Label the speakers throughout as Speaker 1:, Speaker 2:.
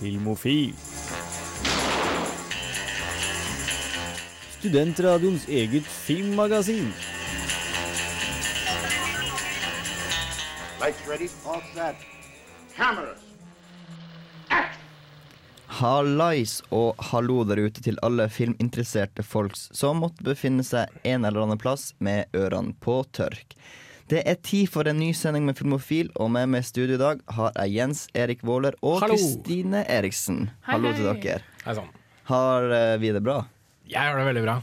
Speaker 1: Filmofil. Studentradioens eget filmmagasin.
Speaker 2: Lights ready, all set. Cameras.
Speaker 3: Hallais og hallo der ute til alle filminteresserte folks som måtte befinne seg en eller annen plass med ørene på tørk. Det er tid for en ny sending med Filmofil, og med meg i studio i dag har jeg Jens Erik Våler og Kristine Eriksen.
Speaker 4: Hei,
Speaker 3: Hallo til dere.
Speaker 5: Hei sånn.
Speaker 3: Har eh, vi det bra?
Speaker 5: Jeg har det veldig bra.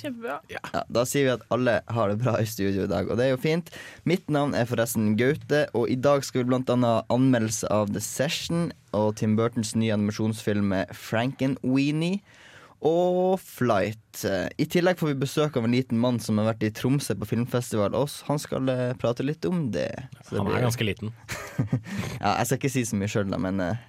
Speaker 4: Kjempebra.
Speaker 3: Ja, Da sier vi at alle har det bra i studio i dag, og det er jo fint. Mitt navn er forresten Gaute, og i dag skal vi blant annet ha anmeldelse av The Session og Tim Burtons nye animasjonsfilm Frankenweenie og Flight. Eh, I tillegg får vi besøk av en liten mann som har vært i Tromsø på filmfestival. Og han skal eh, prate litt om det. Det
Speaker 5: Han
Speaker 3: blir-
Speaker 5: er ganske liten.
Speaker 3: ja, jeg skal ikke si så mye sjøl, men eh,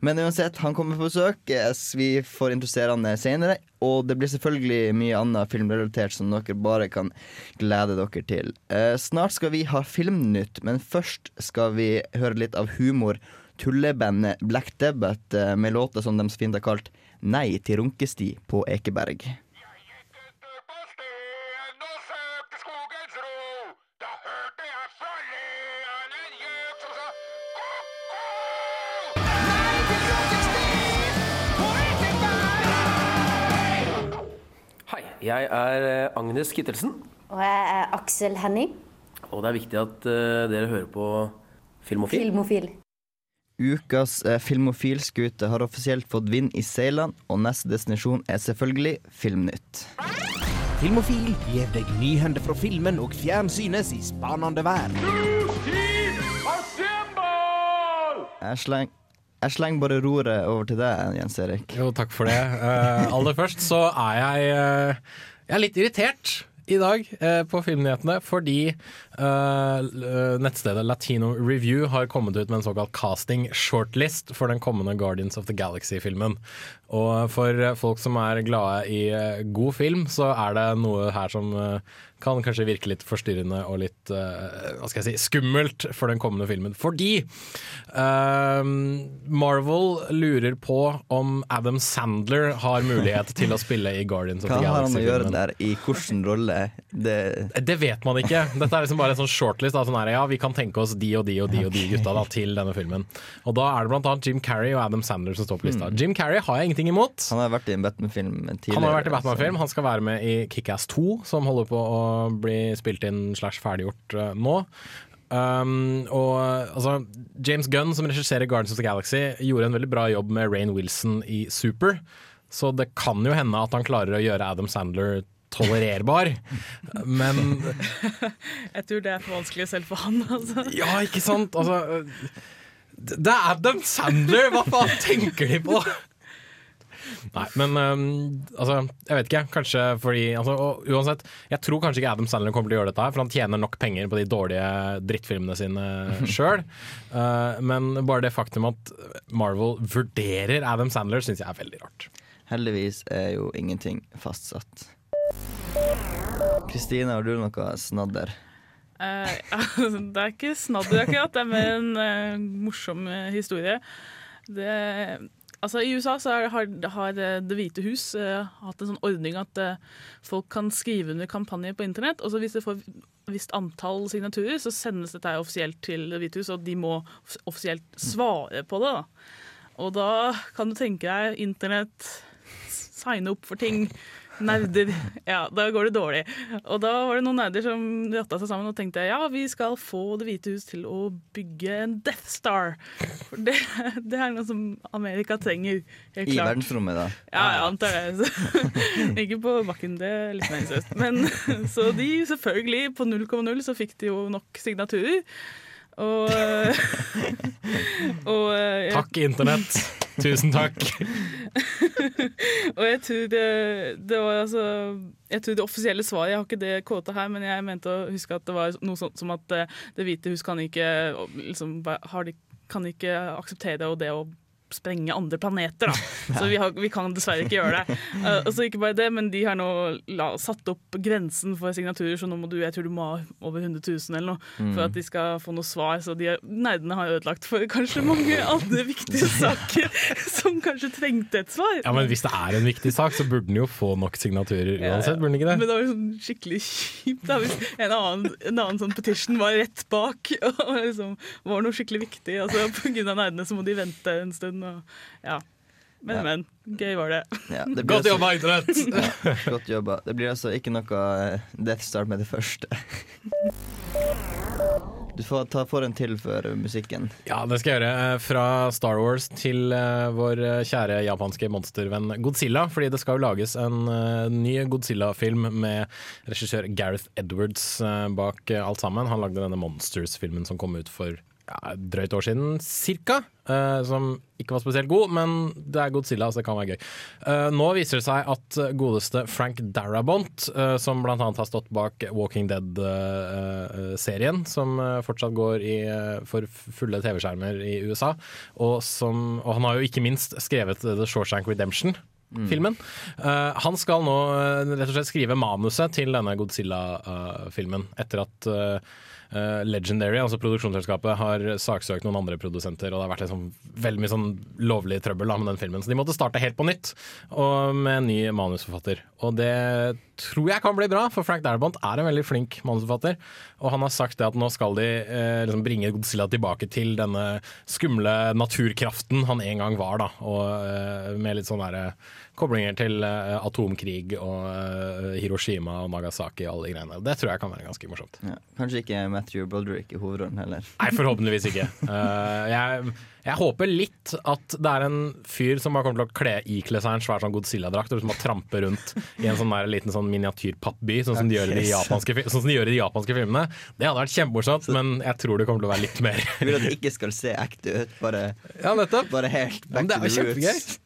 Speaker 3: Men uansett, han kommer på besøk. Eh, Vi får introdusere han senere. Og det blir selvfølgelig mye annet filmrelatert som dere bare kan glede dere til. Eh, Snart skal vi ha Filmnytt, men først skal vi høre litt av humor. Tullebandet Black Debbath eh, med låta som de så fint har kalt 'Nei til runkesti' på Ekeberg.
Speaker 6: Hei, jeg er eh, Agnes Kittelsen,
Speaker 7: Og jeg er Aksel Henning,
Speaker 6: og det er viktig at uh, dere hører på Filmofil.
Speaker 7: filmofil.
Speaker 3: Ukas eh, filmofilskute har offisielt fått vind i seilene, og neste destinasjon er selvfølgelig Filmnytt.
Speaker 8: Filmofil gir deg nyhender fra filmen og fjernsynets i spanende verden.
Speaker 3: Jeg slenger jeg slenger bare roret over til deg, Jens Erik.
Speaker 5: Jo, takk for det. Uh, aller først så er jeg, uh, jeg er litt irritert i dag eh, på Filmnyhetene fordi eh, nettstedet Latino Review har kommet ut med en såkalt casting shortlist for den kommende Guardians of the Galaxy-filmen. Og for folk som er glade i eh, god film, så er det noe her som eh, kan kanskje virke litt forstyrrende og litt eh, hva skal jeg si, skummelt for den kommende filmen. Fordi uh, Marvel lurer på om Adam Sandler har mulighet til å spille i Guardians of the Galaxy.
Speaker 3: Hva har han å gjøre der? I hvilken rolle? Det,
Speaker 5: Det vet man ikke. Dette er liksom bare en sånn shortlist. Da, sånn her, ja, vi kan tenke oss de og de og de og de gutta da, til denne filmen. Og Da er det blant annet Jim Carrey og Adam Sandler som står på lista. Jim Carrey har jeg ingenting imot.
Speaker 3: han har vært i en Batman-film tidligere.
Speaker 5: Han har vært i Batman-film. Han skal være med i Kick-Ass 2, som holder på å bli spilt inn slash ferdiggjort eh, nå. Um, og altså, James Gunn, som regisserer Guardians of the Galaxy, gjorde en veldig bra jobb med Rain Wilson i Super. Så det kan jo hende at han klarer å gjøre Adam Sandler tolererbar. Men
Speaker 4: Jeg tror det er for vanskelig selv for han. Altså.
Speaker 5: Ja, ikke sant? Altså, det det er Adam Sandler! Hva faen tenker de på? Nei, men um, altså, jeg vet ikke. Kanskje fordi altså, og Uansett, jeg tror kanskje ikke Adam Sandler kommer til å gjøre dette, her for han tjener nok penger på de dårlige drittfilmene sine sjøl. men bare det faktum at Marvel vurderer Adam Sandler, syns jeg er veldig rart.
Speaker 3: Heldigvis er jo ingenting fastsatt. Kristine, har du noe snadder?
Speaker 4: Eh, det er ikke snadder akkurat, det er mer en uh, morsom eh, historie. Det, altså I USA så har, har eh, Det hvite hus uh, hatt en sånn ordning at uh, folk kan skrive under kampanjer på internett. Og så hvis det får et visst antall signaturer, så sendes dette offisielt til Det hvite hus, og de må offisielt svare på det. da. Og da kan du tenke deg internett, signe opp for ting. Nerder. Ja, da går det dårlig. Og da var det noen nerder som ratta seg sammen og tenkte ja, vi skal få Det hvite hus til å bygge en Death Star. For det, det er noe som Amerika trenger. Helt
Speaker 3: I verdensrommet, da.
Speaker 4: Ja, jeg antar det. Så, ikke på bakken, det er litt meningsløst. Men så de selvfølgelig, på 0,0 så fikk de jo nok signaturer. Og, og jeg-
Speaker 5: Takk, internett. Tusen takk.
Speaker 4: Og jeg tror det, det var altså Jeg tror det offisielle svaret Jeg har ikke det kåta her, men jeg mente å huske at det var noe sånt som at eh, Det hvite hus kan ikke liksom, har de, kan ikke akseptere det og det å sprenge andre planeter. Da. Så vi, har, vi kan dessverre ikke gjøre det. Uh, og så ikke bare det, men de har nå la, satt opp grensen for signaturer, så nå må du jeg tror du må ha over 100 000 eller noe
Speaker 3: Mm.
Speaker 4: for at de skal få noe svar. Så de, nerdene har ødelagt for kanskje mange andre viktige saker som kanskje trengte et svar.
Speaker 5: Ja, men Hvis det er en viktig sak, så burde den jo få nok signaturer uansett, burde den ikke det?
Speaker 4: Men
Speaker 5: det?
Speaker 4: var jo sånn skikkelig kjipt da, hvis en annen, en annen sånn petition var rett bak og liksom var noe skikkelig viktig. Og så på grunn av nerdene så må de vente en stund. Og, ja. Men,
Speaker 3: Ja.
Speaker 4: men. Gøy var det.
Speaker 3: Ja, det
Speaker 5: Godt
Speaker 3: altså-
Speaker 5: jobba, idrett!
Speaker 3: Ja, godt jobba. Det blir altså ikke noe eh, Death Star med det første. Du får ta for en til for musikken.
Speaker 5: Ja, det skal jeg gjøre. Eh, Fra Star Wars til eh, vår kjære japanske monstervenn Godzilla. Fordi det skal jo lages en ny Godzilla-film med regissør Gareth Edwards bak alt sammen. Han lagde denne Monsters-filmen som kom ut for ja, drøyt år siden, cirka. uh, som ikke var spesielt god, men det er Godzilla, så det kan være gøy. Uh, nå viser det seg at godeste Frank Darabont, uh, som annet har stått bak Walking Dead-serien, som fortsatt går i, for fulle TV-skjermer i USA, og, som, og han har jo ikke minst skrevet The Shawshank Redemption. Filmen. Uh, han skal nå uh, rett og slett skrive manuset til denne Godzilla-filmen, etter at Legendary, altså produksjonsselskapet, har saksøkt noen andre produsenter, og det har vært liksom veldig mye sånn lovlig trøbbel da, med den filmen. Så de måtte starte helt på nytt, og med en ny manusforfatter. Og det tror jeg kan bli bra, for Frank Darabont er en veldig flink manusforfatter. Og han har sagt det at nå skal de eh, liksom bringe Godzilla tilbake til denne skumle naturkraften han en gang var, da. Og eh, med litt sånn der, eh, koblinger til uh, atomkrig og uh, Hiroshima og Nagasaki og alle de greiene. Det tror jeg kan være ganske morsomt.
Speaker 3: Ja. Kanskje ikke Matthew Broderick i hovedrollen heller.
Speaker 5: Nei, forhåpentligvis ikke. Uh, jeg, jeg håper litt at det er en fyr som bare kommer til å kle, ikle seg en svær sånn Godzilla-drakt og som må trampe rundt i en sånn der, liten sånn miniatyrpappby, sånn, som de gjør i de japanske sånn som de gjør i de japanske filmene. Det hadde vært kjempemorsomt, men jeg tror det kommer til å være litt mer.
Speaker 3: Jeg vil at det ikke skal se ekte ut. Bare,
Speaker 5: Ja,
Speaker 3: bare helt back
Speaker 5: det
Speaker 3: to the
Speaker 5: kjempegøy.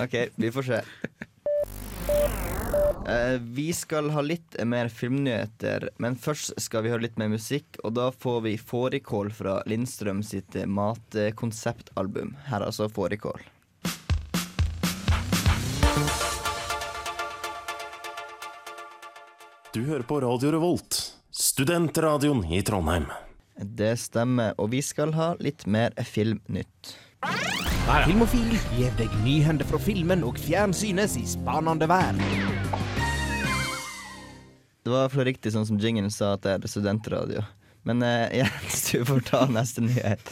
Speaker 3: OK, vi får se. Uh, vi skal ha litt mer filmnyheter, men først skal vi høre litt mer musikk. Og da får vi Fårikål fra Lindstrøm sitt matkonseptalbum. Her er altså Fårikål.
Speaker 9: Du hører på Radio Revolt, studentradioen i Trondheim.
Speaker 3: Det stemmer, og vi skal ha litt mer filmnytt.
Speaker 8: Filmofil gir deg nyhender fra filmen og fjernsynets i spanende verden.
Speaker 3: Det var for riktig sånn som Jingen sa, at det er studentradio. Men eh, Jens, du får ta neste nyhet.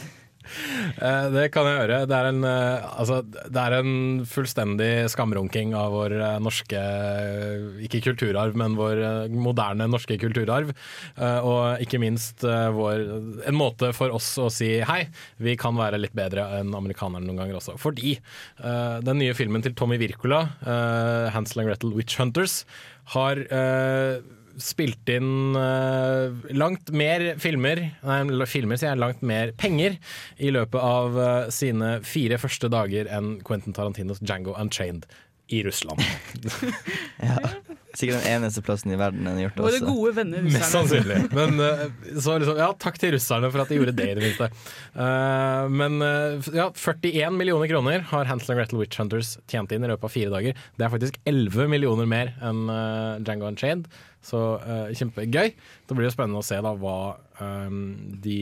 Speaker 5: Eh, Det kan jeg gjøre. Det er en, eh, altså, det er en fullstendig skamrunking av vår eh, norske Ikke kulturarv, men vår moderne norske kulturarv. Og ikke minst vår, en måte for oss å si hei, vi kan være litt bedre enn amerikanerne noen ganger også. Fordi den nye filmen til Tommy Wirkola, 'Hansel and Gretel Witch Hunters', har spilt inn uh, langt mer filmer, nei, filmer sier jeg, langt mer penger i løpet av uh, sine fire første dager enn Quentin Tarantinos Django Unchained i Russland.
Speaker 3: Sikkert den eneste plassen i verden den har gjort det
Speaker 4: Våre
Speaker 3: også.
Speaker 4: gode venner
Speaker 5: Mest sannsynlig. Men eh, så liksom, ja, takk til russerne for at de gjorde det, i det minste. Uh, men eh, ja, 41 millioner kroner har Hansel and Gretel Witch Hunters tjent inn i løpet av fire dager. Det er faktisk 11 millioner mer enn uh, Django Unchained, så kjempegøy. Det blir jo spennende å se da hva eh, de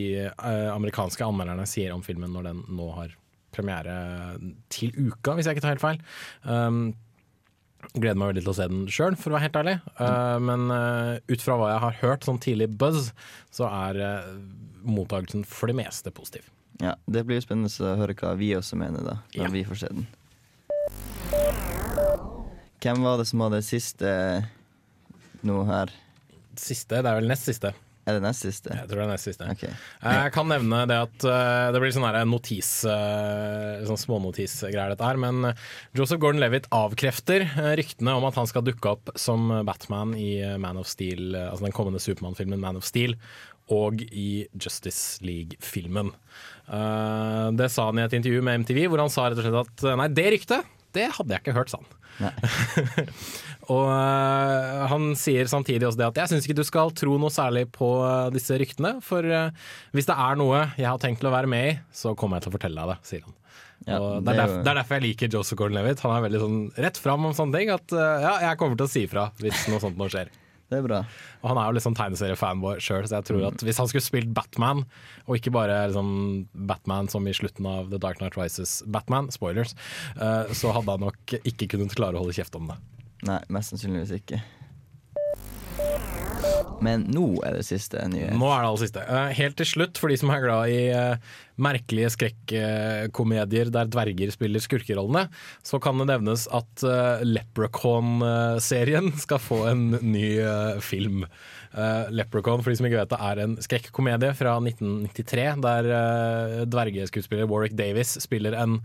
Speaker 5: amerikanske anmelderne sier om filmen når den nå har premiere til uka, hvis jeg ikke tar helt feil. Um, Gleder meg veldig til å se den sjøl, for å være helt ærlig. Uh, men uh, ut fra hva jeg har hørt, sånn tidlig buzz, så er uh, mottakelsen for det meste positiv.
Speaker 3: Ja, Det blir spennende å høre hva vi også mener, da, når
Speaker 5: Ja.
Speaker 3: vi får se den. Hvem var det som hadde siste nå her?
Speaker 5: Siste, det er vel nest siste.
Speaker 3: Er det nest siste?
Speaker 5: Jeg tror det er nest siste.
Speaker 3: Okay.
Speaker 5: Jeg kan nevne det at uh, det blir sånn her notis, sånn smånotisgreier dette her, men Joseph Gordon-Levitt avkrefter ryktene om at han skal dukke opp som Batman i Man of Steel, altså den kommende Supermann-filmen Man of Steel, og i Justice League-filmen. Det sa han i et intervju med MTV, hvor han sa rett og slett at nei, det ryktet, det hadde jeg ikke hørt, sa han. Og øh, han sier samtidig også det at jeg syns ikke du skal tro noe særlig på øh, disse ryktene, for øh, hvis det er noe jeg har tenkt til å være med i, så kommer jeg til å fortelle deg det, sier han.
Speaker 3: Ja,
Speaker 5: og det,
Speaker 3: det
Speaker 5: er
Speaker 3: derfor,
Speaker 5: det er derfor jeg liker Joseph Gordon-Levitt. Han er veldig sånn rett fram om sånne ting. At ja, jeg kommer til å si ifra hvis noe sånt nå skjer.
Speaker 3: Det er bra.
Speaker 5: Og han er jo litt sånn tegneseriefanboy sjøl, så jeg tror at hvis han skulle spilt Batman, og ikke bare liksom Batman som i slutten av The Dark Knight Rises Batman, spoilers, eh, så hadde han nok ikke kunnet klare å holde kjeft om det.
Speaker 3: Nei, mest sannsynligvis ikke. Men nå er det siste nye.
Speaker 5: Nå er det aller siste. Eh, Helt til slutt, for de som er glad i eh, merkelige skrekkomedier der dverger spiller skurkerollene, så kan det nevnes at uh, Leprechaun-serien skal få en ny eh, film. Eh, Leprechaun, for de som ikke vet det, er en skrekkomedie fra 1993, der dvergeskuespiller Warwick Davis spiller en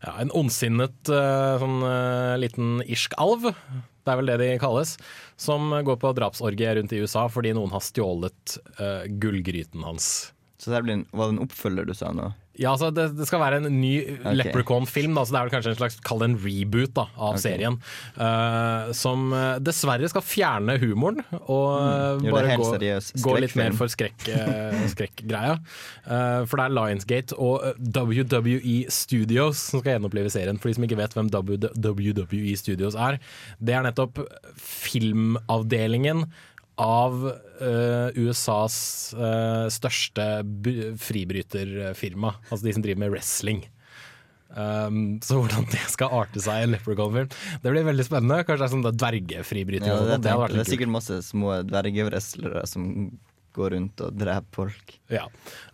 Speaker 5: ja, en ondsinnet eh, sånn eh, liten irsk alv, det er vel det de kalles, som går på drapsorgie rundt i USA fordi noen har stjålet eh, gullgryten hans.
Speaker 3: Så det blir en, var det en oppfølger du sa nå?
Speaker 5: Ja, altså det, det skal være en ny
Speaker 3: okay.
Speaker 5: Leprechaun-film, så det er vel kanskje en slags kall det en reboot da, av
Speaker 3: okay.
Speaker 5: serien. Uh, som eh, dessverre skal fjerne humoren og
Speaker 3: Mm,
Speaker 5: eh, bare gå, gå litt mer for skrekk, skrekkgreia. Eh, for det er Lionsgate og WWE Studios som skal gjenopplive serien. For de som ikke vet hvem WWE Studios er, det er nettopp filmavdelingen av uh, USAs uh, største fribryterfirma, altså de som driver med wrestling. Um, så hvordan det skal arte seg i en Leprechaun-film, det blir veldig spennende. Kanskje det er sånn dvergefribryter.
Speaker 3: Ja, det,
Speaker 5: sånt, det
Speaker 3: det er sikkert masse små dvergewrestlere som går rundt og drepe folk.
Speaker 5: Ja.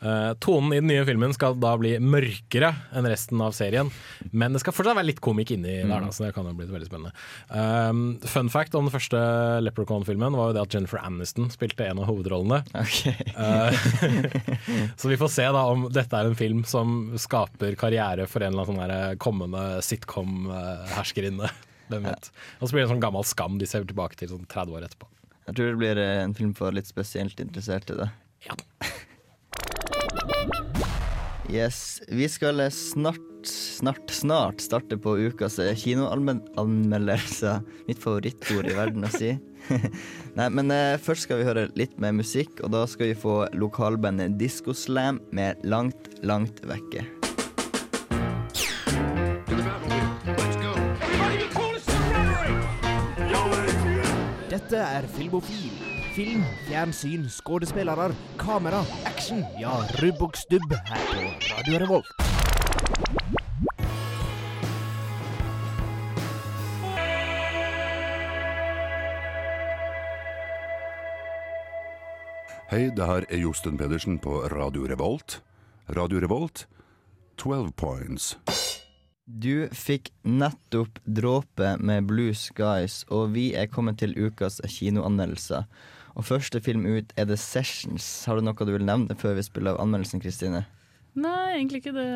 Speaker 5: Uh, tonen i den nye filmen skal da bli mørkere enn resten av serien, men det skal fortsatt være litt komikk inni der, da, så det kan jo bli veldig spennende. Um, fun fact om den første Leprechaun-filmen var jo det at Jennifer Aniston spilte en av hovedrollene. Eh, så vi får se da om dette er en film som skaper karriere for en eller annen sånn kommende sitcom-herskerinne. Hvem vet. Og så blir det en sånn gammel skam de ser tilbake til sånn 30 år etterpå.
Speaker 3: Jeg tror det blir eh, en film for litt spesielt interesserte. Da.
Speaker 5: Ja.
Speaker 3: Yes, Vi skal eh, snart, snart, snart starte på ukas eh, kinoanmeldelser. Mitt favorittord i verden å si. Nei, men eh, først skal vi høre litt mer musikk, og da skal vi få lokalbandet Disco Slam med Langt, langt vekke.
Speaker 8: Dette er Filmofil. Film, fjernsyn, skuespillere, kamera, action. Ja, rubb og stubb her på Radio Revolt.
Speaker 10: Hei, det her er Josten Pedersen på Radio Revolt. Radio Revolt, 12 points.
Speaker 3: Du fikk nettopp dråpe med Blue Skies, og vi er kommet til ukas kinoanmeldelser. Og første film ut er The Sessions. Har du noe du vil nevne før vi spiller av anmeldelsen, Kristine?
Speaker 4: Nei, egentlig ikke det.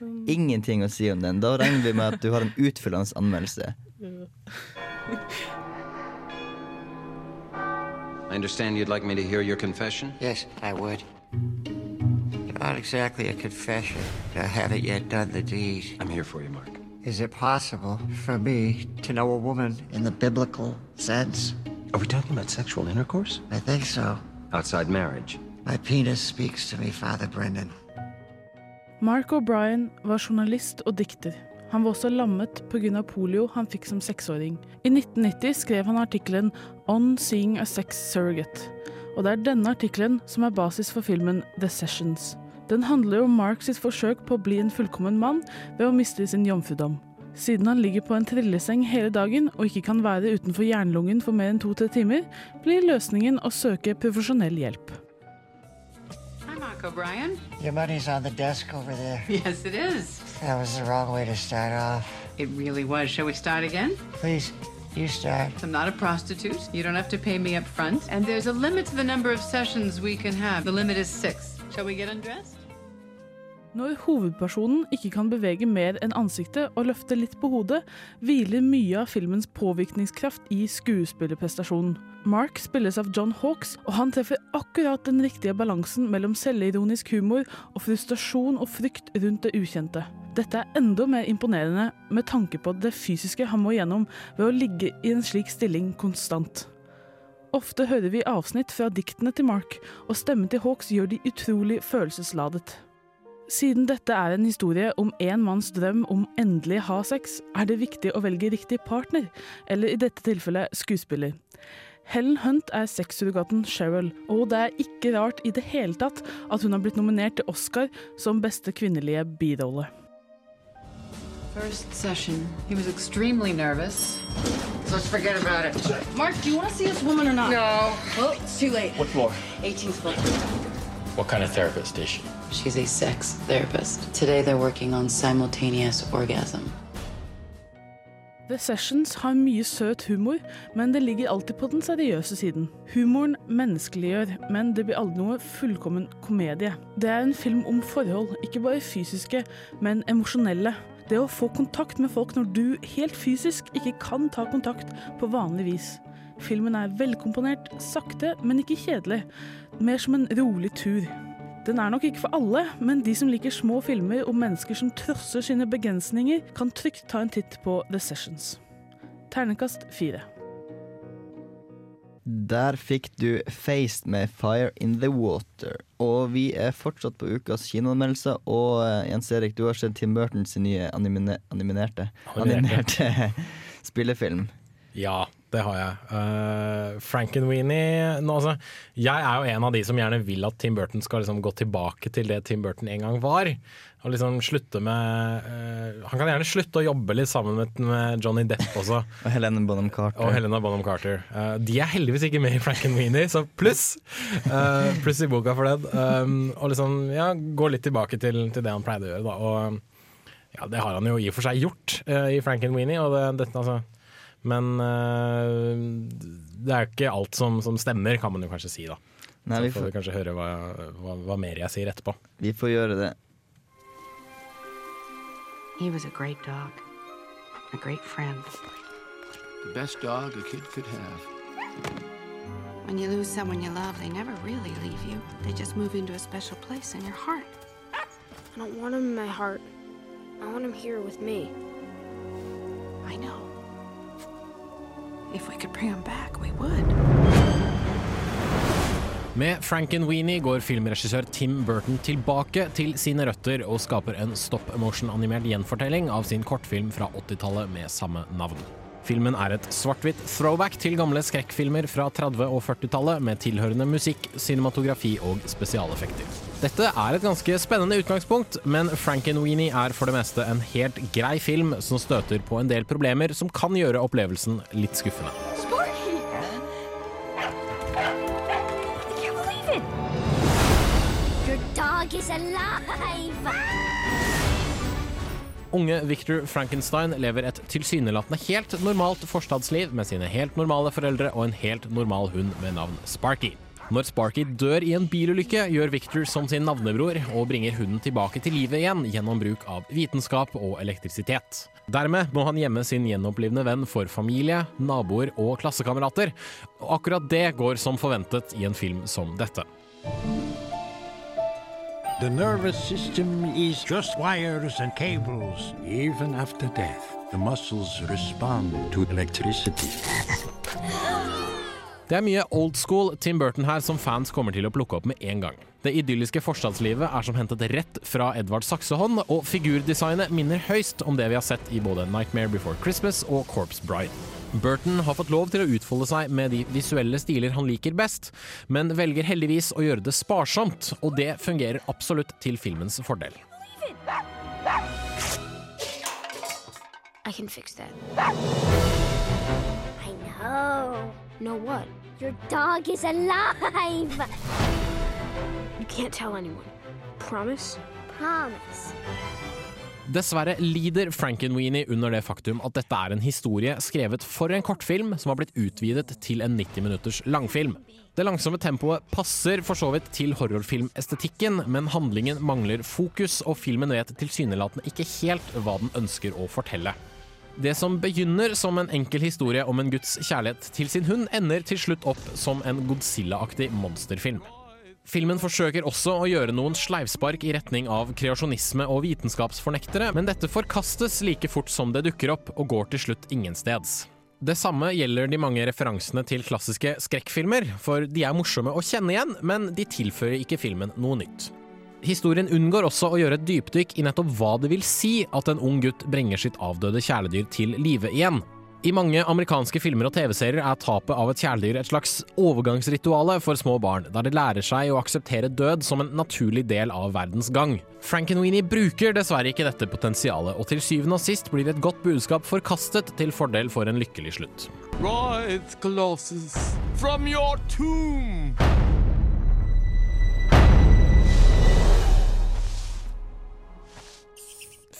Speaker 4: Den,
Speaker 3: Ingenting å si om den. Da regner vi med at du har en utfyllende anmeldelse.
Speaker 11: I understand you'd like me to hear your confession?
Speaker 12: Yes, I would. Not exactly a confession. I haven't yet done the deed.
Speaker 11: I'm here for you, Mark.
Speaker 12: Is it possible for me to know a woman in the biblical sense?
Speaker 11: Are we talking about sexual intercourse?
Speaker 12: I think so.
Speaker 11: Outside marriage?
Speaker 12: My penis speaks to me, Father Brendan.
Speaker 4: Mark O'Brien var journalist og dikter. Han var også lammet pga. polio han fikk som seksåring. I 1990 skrev han artikkelen 'On Seeing a Sex Surrogate'. Og det er denne artikkelen som er basis for filmen 'The Sessions'. Den handler om Mark sitt forsøk på å bli en fullkommen mann ved å miste sin jomfrudom. Siden han ligger på en trilleseng hele dagen og ikke kan være utenfor jernlungen for mer enn to-tre timer, blir løsningen å søke profesjonell hjelp.
Speaker 13: Hi, Mark O'Brien.
Speaker 12: Your money's on the desk over there.
Speaker 13: Yes, it is.
Speaker 12: That was the wrong way to start off.
Speaker 13: It really was. Shall we start again?
Speaker 12: Please, you start.
Speaker 13: I'm not a prostitute. You don't have to pay me up front. And there's a limit to the number of sessions we can have. The limit is six. Shall we get undressed?
Speaker 4: Når hovedpersonen ikke kan bevege mer enn ansiktet og løfte litt på hodet, hviler mye av filmens påvirkningskraft i skuespillerprestasjonen. Mark spilles av John Hawks, og han treffer akkurat den riktige balansen mellom selvironisk humor og frustrasjon og frykt rundt det ukjente. Dette er enda mer imponerende med tanke på det fysiske han må gjennom ved å ligge i en slik stilling konstant. Ofte hører vi avsnitt fra diktene til Mark, og stemmen til Hawks gjør de utrolig følelsesladet. Siden dette er en historie om en manns drøm om endelig ha sex, er det viktig å velge riktig partner, eller i dette tilfellet skuespiller. Helen Hunt er sexsurrogaten Cheryl, og det er ikke rart i det hele tatt at hun har blitt nominert til Oscar som beste kvinnelige birolle.
Speaker 13: First session, he was extremely nervous.
Speaker 12: Let's forget about it.
Speaker 14: Mark, do you want to see this woman or not?
Speaker 12: No.
Speaker 14: Well, it's too late.
Speaker 6: What floor?
Speaker 14: 18th floor.
Speaker 6: What kind of therapist is she?
Speaker 15: She's a sex therapist. Today they're working on simultaneous orgasm.
Speaker 4: The Sessions har mye søt humor, men det ligger alltid på den seriøse siden. Humoren menneskeliggjør, men det blir aldri noe fullkommen komedie. Det er en film om forhold, ikke bare fysiske, men emosjonelle. Det å få kontakt med folk når du helt fysisk ikke kan ta kontakt på vanlig vis. Filmen er velkomponert, sakte, men ikke kjedelig. Mer som en rolig tur. Den er nok ikke for alle, men de som liker små filmer om mennesker som trosser sine begrensninger, kan trygt ta en titt på The Sessions. Ternekast fire.
Speaker 3: Der fikk du 'Faced' med 'Fire In The Water'. Og vi er fortsatt på ukas kinoanmeldelser. Og eh, Jens Erik, du har sett Tim Burtons nye animine, animinerte,
Speaker 5: animerte
Speaker 3: spillefilm.
Speaker 5: Ja, det har jeg. Uh, Frankenweenie nå, altså, Jeg er jo en av de som gjerne vil at Tim Burton skal liksom gå tilbake til det Tim Burton en gang var. Og liksom slutte med uh, Han kan gjerne slutte å jobbe litt sammen med, med Johnny Depp også.
Speaker 3: Og Helene Bonham Carter.
Speaker 5: Og Helena Bonham Carter. Uh, de er heldigvis ikke med i Frankenweenie, så pluss! Uh, pluss i boka for det. Um, og liksom, ja, gå litt tilbake til, til det han pleide å gjøre, da. Og ja, det har han jo i og for seg gjort i Frankenweenie, og det, dette, altså men uh, det er jo ikke alt som, som, stemmer, kan man jo kanskje si, da.
Speaker 3: Nei,
Speaker 5: Så får vi kanskje høre hva, hva, hva, mer jeg sier etterpå.
Speaker 3: Vi får gjøre det.
Speaker 15: He was a great dog. A great friend.
Speaker 16: The best dog a kid could have.
Speaker 17: When you lose someone you love, they never really leave you. They just move into a special place in your heart.
Speaker 18: I don't want him in my heart. I want him here with me.
Speaker 17: I know. If we could bring him back, we would.
Speaker 5: Med Frankenweenie går filmregissør Tim Burton tilbake til sine røtter og skaper en stop motion-animert gjenfortelling av sin kortfilm fra 80-tallet med samme navn. Filmen er et svart-hvitt throwback til gamle skrekkfilmer fra 30- og 40-tallet med tilhørende musikk, cinematografi og spesialeffekter. Dette er et ganske spennende utgangspunkt, men Frankenweenie er for det meste en helt grei film som støter på en del problemer som kan gjøre opplevelsen litt skuffende.
Speaker 19: Your dog is alive!
Speaker 5: Unge Victor Frankenstein lever et tilsynelatende helt normalt forstadsliv med sine helt normale foreldre og en helt normal hund med navn Sparky. Når Sparky dør i en bilulykke, gjør Victor som sin navnebror og bringer hunden tilbake til livet igjen gjennom bruk av vitenskap og elektrisitet. Dermed må han gjemme sin gjenopplivende venn for familie, naboer og klassekamerater. Akkurat det går som forventet i en film som dette.
Speaker 20: The nervous system is just wires and cables. Even after death, the muscles respond to electricity.
Speaker 5: Det er mye old school Tim Burton her som fans kommer til å plukke opp med en gang. Det idylliske forstadslivet er som hentet rett fra Edvard Saksehånd, og figurdesignet minner høyst om det vi har sett i både Nightmare Before Christmas og Corpse Bride. Burton har fått lov til å utfolde seg med de visuelle stiler han liker best, men velger heldigvis å gjøre det sparsomt, og det fungerer absolutt til filmens fordel.
Speaker 18: I can fix that.
Speaker 19: I know. Your dog is alive!
Speaker 18: You can't tell anyone. Promise?
Speaker 19: Promise.
Speaker 5: Dessverre lider Frankenweenie under det faktum at dette er en historie skrevet for en kortfilm som har blitt utvidet til en 90 minutters langfilm. Det langsomme tempoet passer for så vidt til horrorfilmestetikken, men handlingen mangler fokus, og filmen vet tilsynelatende ikke helt hva den ønsker å fortelle. Det som begynner som en enkel historie om en gutts kjærlighet til sin hund, ender til slutt opp som en Godzilla-aktig monsterfilm. Filmen forsøker også å gjøre noen sleivspark i retning av kreasjonisme og vitenskapsfornektere, men dette forkastes like fort som det dukker opp, og går til slutt ingensteds. Det samme gjelder de mange referansene til klassiske skrekkfilmer, for de er morsomme å kjenne igjen, men de tilfører ikke filmen noe nytt. Historien unngår også å gjøre et dypdykk i nettopp hva det vil si at en ung gutt bringer sitt avdøde kjæledyr til live igjen. I mange amerikanske filmer og TV-serier er tapet av et kjæledyr et slags overgangsrituale for små barn, der de lærer seg å akseptere død som en naturlig del av verdens gang. Frankenweenie bruker dessverre ikke dette potensialet, og til syvende og sist blir et godt budskap forkastet til fordel for en lykkelig slutt.
Speaker 21: Rise, Colossus, from your tomb!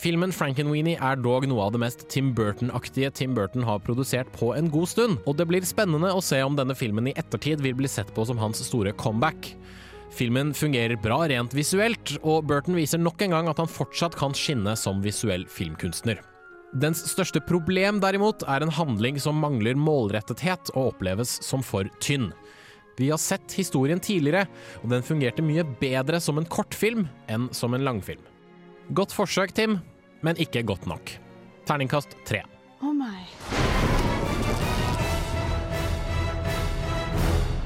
Speaker 5: Filmen Frankenweenie er dog noe av det mest Tim Burton-aktige Tim Burton har produsert på en god stund, og det blir spennende å se om denne filmen i ettertid vil bli sett på som hans store comeback. Filmen fungerer bra rent visuelt, og Burton viser nok en gang at han fortsatt kan skinne som visuell filmkunstner. Dens største problem derimot er en handling som mangler målrettethet og oppleves som for tynn. Vi har sett historien tidligere, og den fungerte mye bedre som en kortfilm enn som en langfilm. Godt forsøk, Tim, men ikke godt nok. Terningkast tre.
Speaker 4: Oh my.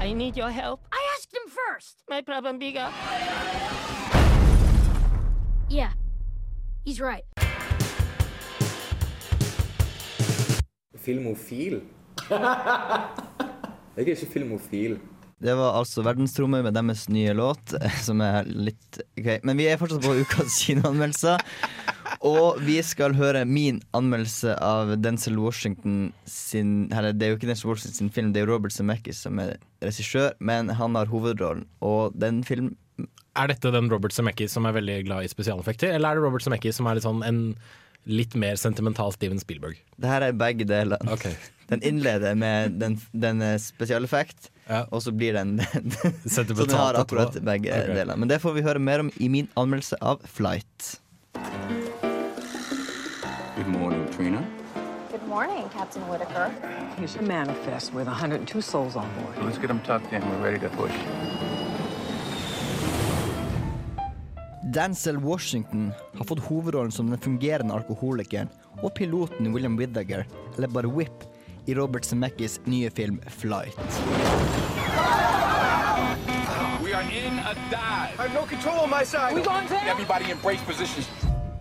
Speaker 22: I need your help. I asked him first. My problem bigger.
Speaker 19: Yeah, he's right.
Speaker 23: Filmofil? Jeg er ikke filmofil.
Speaker 3: Det var altså Verdensrommet med deres nye låt, som er litt grei. Men vi er fortsatt på ukas kinoanmeldelser. Og vi skal høre min anmeldelse av Denzel Washington sin Eller det er jo ikke Denzel Washington sin film, det er Robert Zemeckis som er regissør, men han har hovedrollen. Og den film
Speaker 5: Er dette den Robert Zemeckis som er veldig glad i spesialeffekter, eller er det Robert Zemeckis som er litt sånn en litt mer sentimental Steven Spielberg?
Speaker 3: Det her er begge deler. Den innleder med den, den spesialeffekt, ja. og så blir den Så den har akkurat begge
Speaker 5: okay.
Speaker 3: deler. Men det får vi høre mer om i min anmeldelse av Flight.
Speaker 16: Good morning, Trina.
Speaker 24: Good morning, Captain Whitaker.
Speaker 25: He's a manifest with 102 souls on board.
Speaker 16: Let's get them tucked in. We're ready to push.
Speaker 3: Denzel Washington har fått hovedrollen som den fungerende alkoholikeren og piloten William Whittaker, eller bare Whip, i Robert Zemeckis nye film Flight.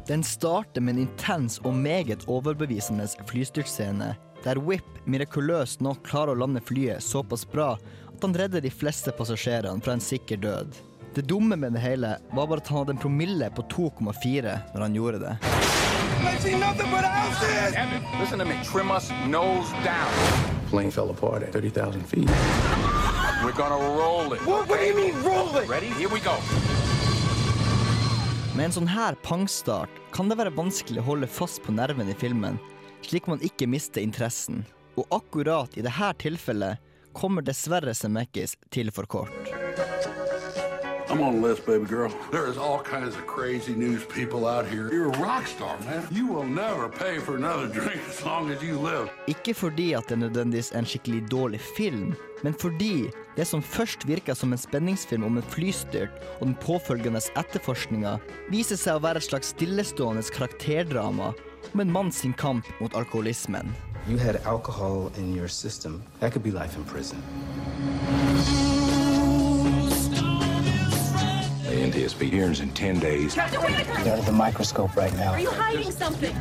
Speaker 3: Den starter med en intens og meget overbevisende flystyrtscene, der Whip mirakuløst nok klarer å lande flyet såpass bra at han redder de fleste passasjerene fra en sikker død. Det dumme med det hele var bare at han hadde en promille på 2,4 når han gjorde det.
Speaker 21: I see nothing but houses. Evan, listen to me. Trim us nose down.
Speaker 16: Plane fell apart at 30,000 feet.
Speaker 21: We're gonna roll it. What, what do you mean roll it? Ready? Here we go.
Speaker 3: Med en sånn her pangstart kan det være vanskelig å holde fast på nerven i filmen, slik man ikke mister interessen. Og akkurat i dette tilfellet kommer dessverre Semekis til for kort.
Speaker 10: I'm on the list, baby girl. There is all kinds of crazy news people out here. You're a rock star, man. You will never pay for another drink as long as you live.
Speaker 3: Ikke fordi at det nødvendigvis er en skikkelig dårlig film, men fordi det som først virka som en spenningsfilm om en flystyrt og den påfølgende etterforskninga, viser seg å være et slags stillestående karakterdrama om en mann sin kamp mot alkoholismen.
Speaker 26: You had alcohol in your system. That could be life in prison.
Speaker 16: The NTSB hearings in 10 days.
Speaker 26: You're under the microscope right now.
Speaker 24: Are you hiding something?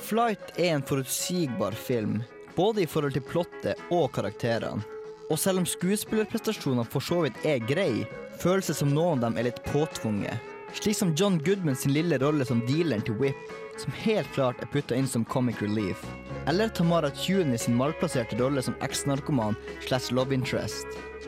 Speaker 3: Flight er en forutsigbar film, både i forhold til plottet og karakterene. Og selv om skuespillerprestasjonene for så vidt er grei, føles det som noen av dem er litt påtvunget. Slik som John Goodman sin lille rolle som dealeren til Whip, som helt klart er putta inn som comic relief. Eller Tamara Tune sin malplasserte rolle som eksnarkoman slash love interest.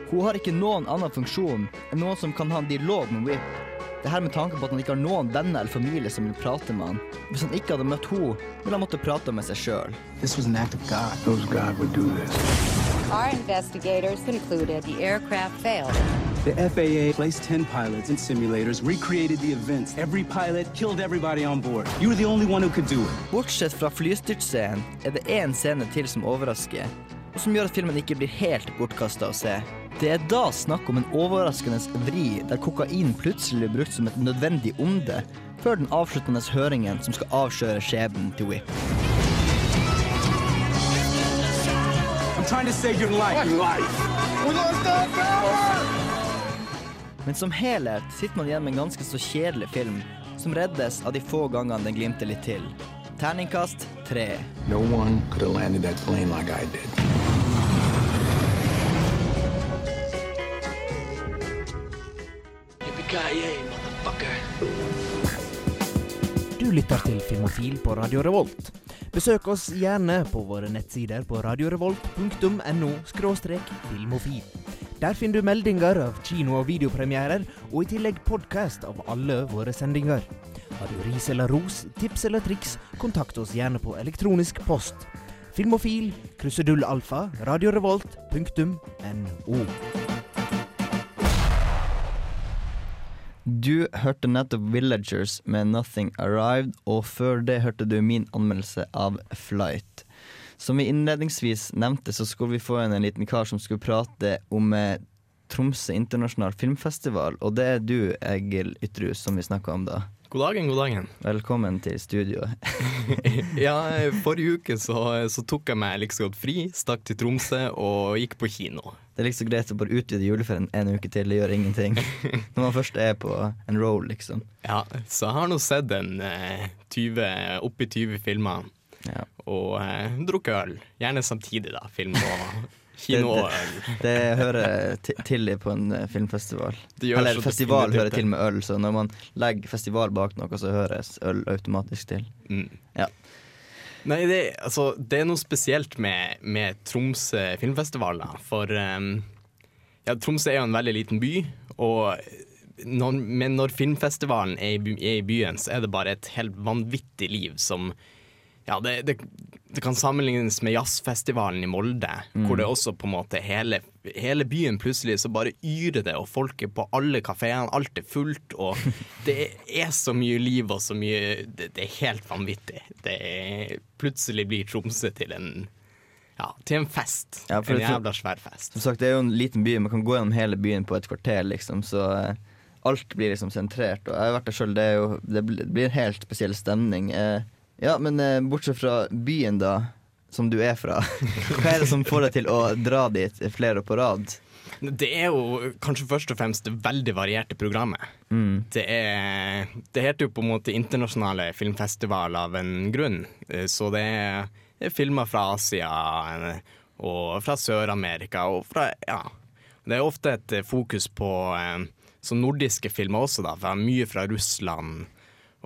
Speaker 3: Hun har ikke noen annen funksjon enn noen som kan ha en dialog med Whip. Det her med tanke på at han ikke har noen venner eller familie som vil prate med han. Hvis han ikke hadde møtt henne, ville han måtte prate med seg sjøl.
Speaker 26: This was an act of God.
Speaker 16: Those God would do this.
Speaker 15: Our investigators concluded the aircraft failed.
Speaker 26: The FAA placed 10 pilots in simulators, recreated the events. Every pilot killed everybody on board. You were the only one who could do it.
Speaker 3: Bortsett fra flystyrtscenen er det én scene til som overrasker, og som gjør at filmen ikke blir helt bortkasta å se. Det er da snakk om en overraskende vri, der kokain plutselig blir brukt som et nødvendig onde, før den avsluttende høringen som skal avsløre skjebnen til Whip.
Speaker 26: I'm trying to save your life.
Speaker 21: Your life. We lost our power!
Speaker 3: Men som helhet sitter man igjen med en ganske så kjedelig film, som reddes av de få gangene den glimter litt til. Terningkast tre.
Speaker 16: No one could have landed that plane like I did.
Speaker 27: Du lytter til Filmofil på Radio Revolt. Besøk oss gjerne på våre nettsider på radiorevolt.no filmofil. Der finner du meldinger av kino- og videopremierer, og i tillegg podkast av alle våre sendinger. Har du ris eller ros, tips eller triks, kontakt oss gjerne på elektronisk post. Filmofil, krusedullalfa, radiorevolt, punktum, radiorevolt.no.
Speaker 3: Du hørte nettopp Villagers med 'Nothing Arrived', og før det hørte du min anmeldelse av 'Flight'. Som vi innledningsvis nevnte, så skulle vi få inn en liten kar som skulle prate om eh, Tromsø internasjonal filmfestival, og det er du, Egil Ytrehus, som vi snakka om da.
Speaker 28: God dagen, god dagen.
Speaker 3: Velkommen til studio.
Speaker 28: Ja, forrige uke så, så tok jeg meg liksom godt fri, stakk til Tromsø og gikk på kino.
Speaker 3: Det er liksom greit å bare utvide juleferien en uke til, det gjør ingenting. Når man først er på en roll, liksom.
Speaker 28: Ja, så jeg har nå sett en eh, 20, oppi 20 filmer. Og eh, drukket øl. Gjerne samtidig, da. Film og kino og øl.
Speaker 3: Det, hører ti- til i på en eh, filmfestival.
Speaker 28: Det gjør
Speaker 3: Eller
Speaker 28: så
Speaker 3: festival
Speaker 28: definitivt
Speaker 3: hører
Speaker 28: det.
Speaker 3: til med øl, så når man legger festival bak noe, så høres øl automatisk til.
Speaker 28: Mm.
Speaker 3: Ja.
Speaker 28: Nei, det, altså, det er noe spesielt med, med Tromsø filmfestival, da. For um, ja, Tromsø er jo en veldig liten by, og når, men når filmfestivalen er i, by, er i byen, så er det bare et helt vanvittig liv som Ja, det, det, det kan sammenlignes med jazzfestivalen i Molde,
Speaker 3: Mm.
Speaker 28: hvor det også på en måte hele, hele byen plutselig så bare yrer det, og folk er på alle kafeene, alt er fullt, og det er så mye liv og så mye Det, det er helt vanvittig. Det er, plutselig blir Tromsø til en ja, til en fest.
Speaker 3: Ja,
Speaker 28: en jævla svær fest.
Speaker 3: Som sagt, det er jo en liten by, man kan gå gjennom hele byen på et kvarter, liksom, så eh, alt blir liksom sentrert. Og jeg har vært der sjøl, det, det blir- det blir en helt spesiell stemning. Eh, ja, men eh, bortsett fra byen, da, som du er fra, hva er det som får deg til å dra dit flere på rad?
Speaker 28: Det er jo kanskje først og fremst det veldig varierte programmet.
Speaker 3: Mm.
Speaker 28: Det, er, det heter jo på en måte internasjonale filmfestival av en grunn. Eh, Så det er, det er filmer fra Asia eh, og fra Sør-Amerika og fra Ja. Det er ofte et fokus på eh, så nordiske filmer også, da. Fra, mye fra Russland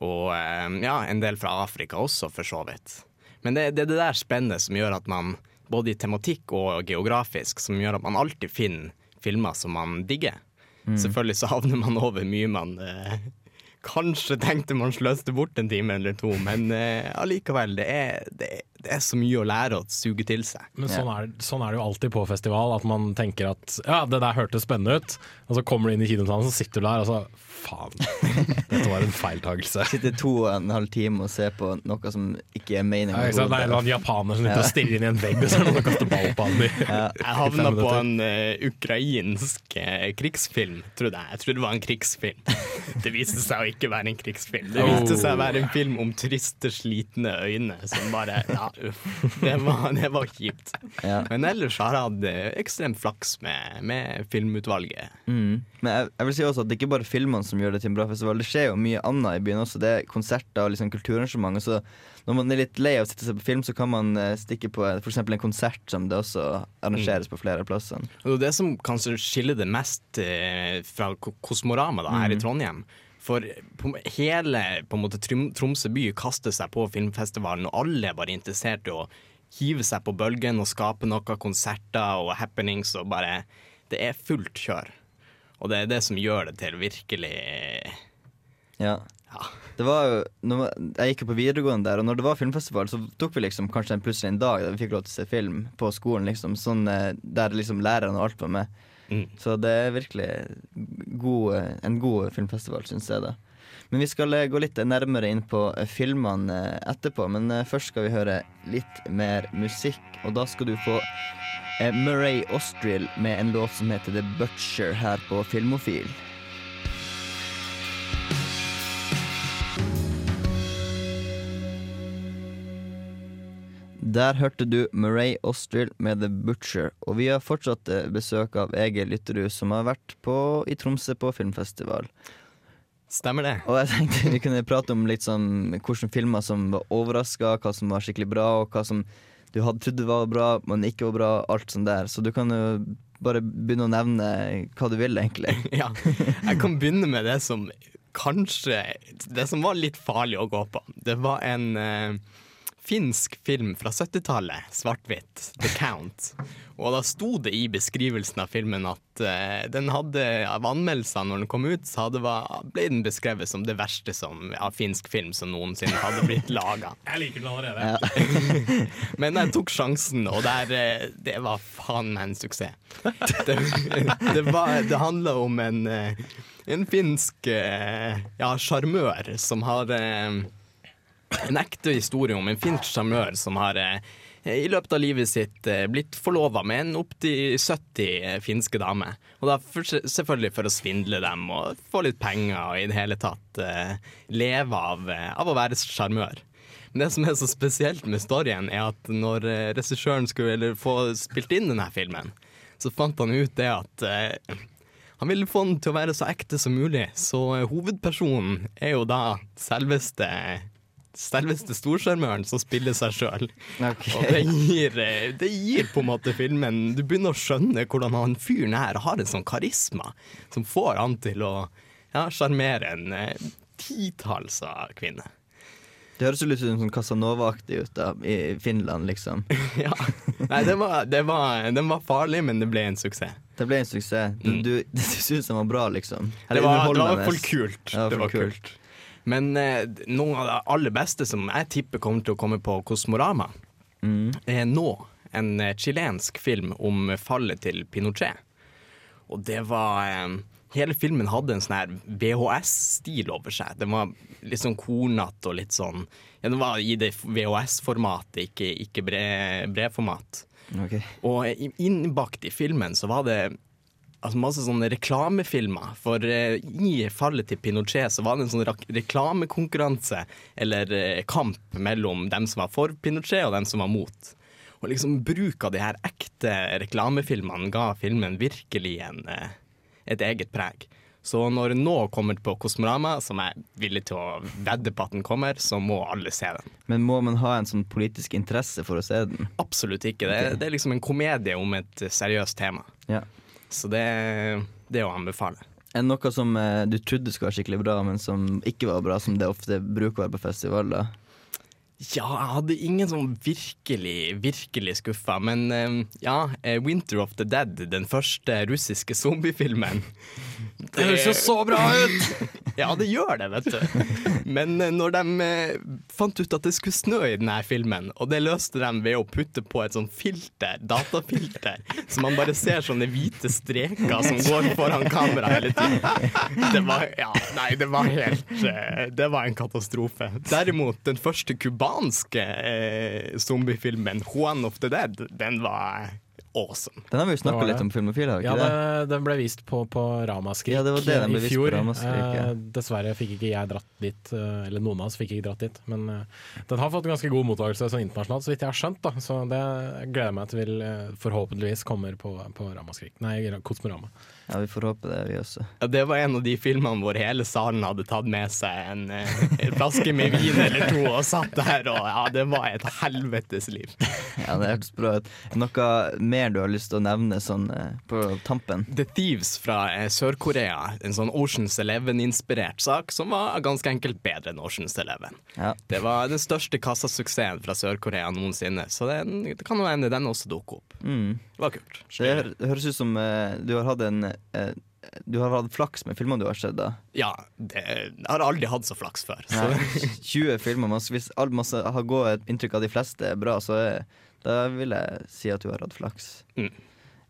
Speaker 28: og eh, ja, en del fra Afrika også, for så vidt. Men det, det er det der spennet som gjør at man, både i tematikk og geografisk, som gjør at man alltid finner filmer som man digger.
Speaker 3: Mm.
Speaker 28: Selvfølgelig så havner man over mye man eh, kanskje tenkte man sløste bort en time eller to, men eh, allikevel, det er, det, er- det er så mye å lære og suge til seg.
Speaker 5: Men sånn er, sånn er det jo alltid på festival, at man tenker at ja, det der hørtes spennende ut, og så kommer du inn i kinosalen, så sitter du der og så faen, dette var en feiltagelse.
Speaker 3: Sitter to og en halv time og ser på noe som ikke er meningen.
Speaker 5: Ja, ikke sant? Det er en japaner som sitter og stirrer inn i en vegg, og så er det noen som kaster ball på ham. Ja.
Speaker 28: Jeg havna på en uh, ukrainsk uh, krigsfilm, trodde jeg. Jeg trodde det var en krigsfilm. Det viste seg å ikke være en krigsfilm. Det viste seg å være en film om triste, slitne øyne som bare Ja. Det var, det var kjipt.
Speaker 3: Ja.
Speaker 28: Men ellers har jeg hatt eh, ekstremt flaks med, med filmutvalget.
Speaker 3: Mm. Men jeg, jeg vil si også at det er ikke bare filmene som gjør det til en bra festival. Det skjer jo mye annet i byen også. Det er konserter og liksom kulturarrangement. Så når man er litt lei av å sitte og se på film, så kan man eh, stikke på f.eks. en konsert som det også arrangeres på flere av plassene.
Speaker 28: Det som kanskje skiller det mest eh, fra Kosmorama da, her i
Speaker 3: Mm.
Speaker 28: Trondheim. For på, hele på en måte, Tromsø by kaster seg på filmfestivalen, og alle er bare interessert i å hive seg på bølgen og skape noe konserter og happenings og bare Det er fullt kjør. Og det er det som gjør det til virkelig
Speaker 3: Ja. Det var jo, jeg gikk jo på videregående der, og når det var filmfestival, så tok vi liksom kanskje en, plutselig en dag der vi fikk lov til å se film på skolen, liksom, sånn, eh, der liksom lærerne og alt var med.
Speaker 28: Mm.
Speaker 3: Så det er virkelig god, eh, en god filmfestival, syns jeg. da Men vi skal eh, gå litt nærmere inn på eh, filmene eh, etterpå. Men først skal vi høre litt mer musikk, og da skal du få Murray Austrill med en låt som heter The Butcher her på Filmofil. Der hørte du Murray Austrill med The Butcher, og vi har fortsatt eh, besøk av Egil Lytterud, som har vært på, i Tromsø på filmfestival.
Speaker 28: Stemmer det.
Speaker 3: Og jeg tenkte vi kunne prate om litt sånn hvilke filmer som var overraska, hva som var skikkelig bra, og hva som du hadde trodd var bra, men ikke var bra. Alt sånt der. Så du kan jo bare begynne å nevne hva du vil, egentlig.
Speaker 28: ja. Jeg kan begynne med det som kanskje Det som var litt farlig å gå på. Det var en eh, finsk film fra 70-tallet, svart-hvitt, The Count. Og da sto det i beskrivelsen av filmen at uh, den hadde av anmeldelsene når den kom ut, så var, ble den beskrevet som det verste som, av finsk film som noensinne hadde blitt laga.
Speaker 5: Jeg liker den allerede.
Speaker 28: Men jeg tok sjansen, og der, uh, det var faen meg en suksess. Det, det, var- det handla om en, uh, en finsk ja, sjarmør som har en ekte historie om en finsk sjarmør som har eh, i løpet av livet sitt eh, blitt forlova med en opptil 70 finske damer. Og da for, selvfølgelig for å svindle dem og få litt penger og i det hele tatt eh, leve av, eh, av å være sjarmør. Men det som er så spesielt med storyen, er at når eh, regissøren skulle få spilt inn denne filmen, så fant han ut det at eh, han ville få den til å være så ekte som mulig, så eh, hovedpersonen er jo da selveste Selveste storsjarmøren som spiller seg sjøl. Og det gir, eh, det gir på en måte filmen Du begynner å skjønne hvordan han fyren her har en sånn karisma som får han til å ja, en eh, titalls av kvinner.
Speaker 3: Det høres jo litt sånn Casanova-aktig ut da, i Finland, liksom.
Speaker 28: Nei, det var, det var, den var farlig, men det ble en suksess.
Speaker 3: Det ble en suksess. Du, du, du syns den var bra, liksom?
Speaker 28: Det
Speaker 3: Eller
Speaker 28: var, det var i hvert fall kult.
Speaker 3: Ja,
Speaker 28: Det var kult. Men eh, noen av det aller beste som jeg tipper kommer til å komme på Kosmorama, er nå en eh, chilensk film om fallet til Pinochet. Og det var eh, Hele filmen hadde en sånn her VHS-stil over seg. Den var litt sånn kornete og litt sånn Ja, den var i det VHS-formatet, ikke, ikke bre, brevformat.
Speaker 3: Okay.
Speaker 28: Og innbakt i filmen så var det altså masse sånne reklamefilmer. For eh, i fallet til Pinochet så var det en sånn reklamekonkurranse, eller eh, kamp, mellom dem som var for Pinochet og dem som var mot. Og liksom bruk av de her ekte reklamefilmene ga filmen virkelig en, eh, et eget preg. Så når nå kommer på Kosmorama, som jeg er villig til å vedde på at den kommer, så må alle se den.
Speaker 3: Men må man ha en sånn politisk interesse for å se den?
Speaker 28: Absolutt ikke. Det,
Speaker 3: okay.
Speaker 28: det er liksom en komedie om et seriøst tema.
Speaker 3: Ja.
Speaker 28: Så det, det er å anbefale.
Speaker 3: Er det noe som eh, du trodde skulle være skikkelig bra, men som ikke var bra, som det ofte bruker å være på festivaler?
Speaker 28: Ja, jeg hadde ingen sånn virkelig, virkelig skuffa. Men eh, ja, eh, 'Winter of the Dead', den første russiske zombiefilmen
Speaker 5: Det høres jo så bra ut!
Speaker 28: ja, det gjør det, vet du. Men eh, når de eh, fant ut at det skulle snø i denne filmen, og det løste de ved å putte på et sånt filter, datafilter, så man bare ser sånne hvite streker som går foran kamera hele tiden. Det var, ja, nei, det var helt Det var en katastrofe. Derimot, den første kubanske eh, zombiefilmen, 'Juan of the Dead', den var awesome.
Speaker 3: Den har vi jo snakka litt om Filmofil, har vi ikke
Speaker 5: ja,
Speaker 3: det?
Speaker 5: den ble vist på, på Ramaskrik
Speaker 3: Ja, det var det, den ble
Speaker 5: i fjor.
Speaker 3: Ramaskrik, ja.
Speaker 5: Eh, dessverre fikk ikke jeg dratt dit, eh, eller noen av oss fikk ikke dratt dit. Men eh, den har fått ganske god mottakelse sånn internasjonalt, så vidt jeg har skjønt. da Så det gleder jeg meg til vil forhåpentligvis kommer på, på Ramaskrik. Nei, Kosmorama.
Speaker 3: Ja, vi får håpe det, vi også.
Speaker 28: Ja, det var en av de filmene hvor hele salen hadde tatt med seg en, eh, en flaske med vin eller to og satt der, og ja, det var et helvetes liv.
Speaker 3: Ja, det hørtes bra ut. Noe mer du har lyst til å nevne sånn eh, på tampen?
Speaker 28: The Thieves fra eh, Sør-Korea, en sånn Oceans Eleven-inspirert sak som var ganske enkelt bedre enn Oceans Eleven.
Speaker 3: Ja.
Speaker 28: Det var den største kassasuksessen fra Sør-Korea noensinne, så det, det kan jo hende den også dukker opp.
Speaker 3: Mm.
Speaker 28: Det var kult.
Speaker 3: Det, det høres ut som uh, du har hatt en uh, Du har hatt flaks med filmene du har sett, da.
Speaker 28: Ja, det, jeg har aldri hatt så flaks før. Så.
Speaker 3: Nei, 20 filmer. Man, hvis alt masse har gått et inntrykk av de fleste er bra, så er, da vil jeg si at du har hatt flaks.
Speaker 28: Mm.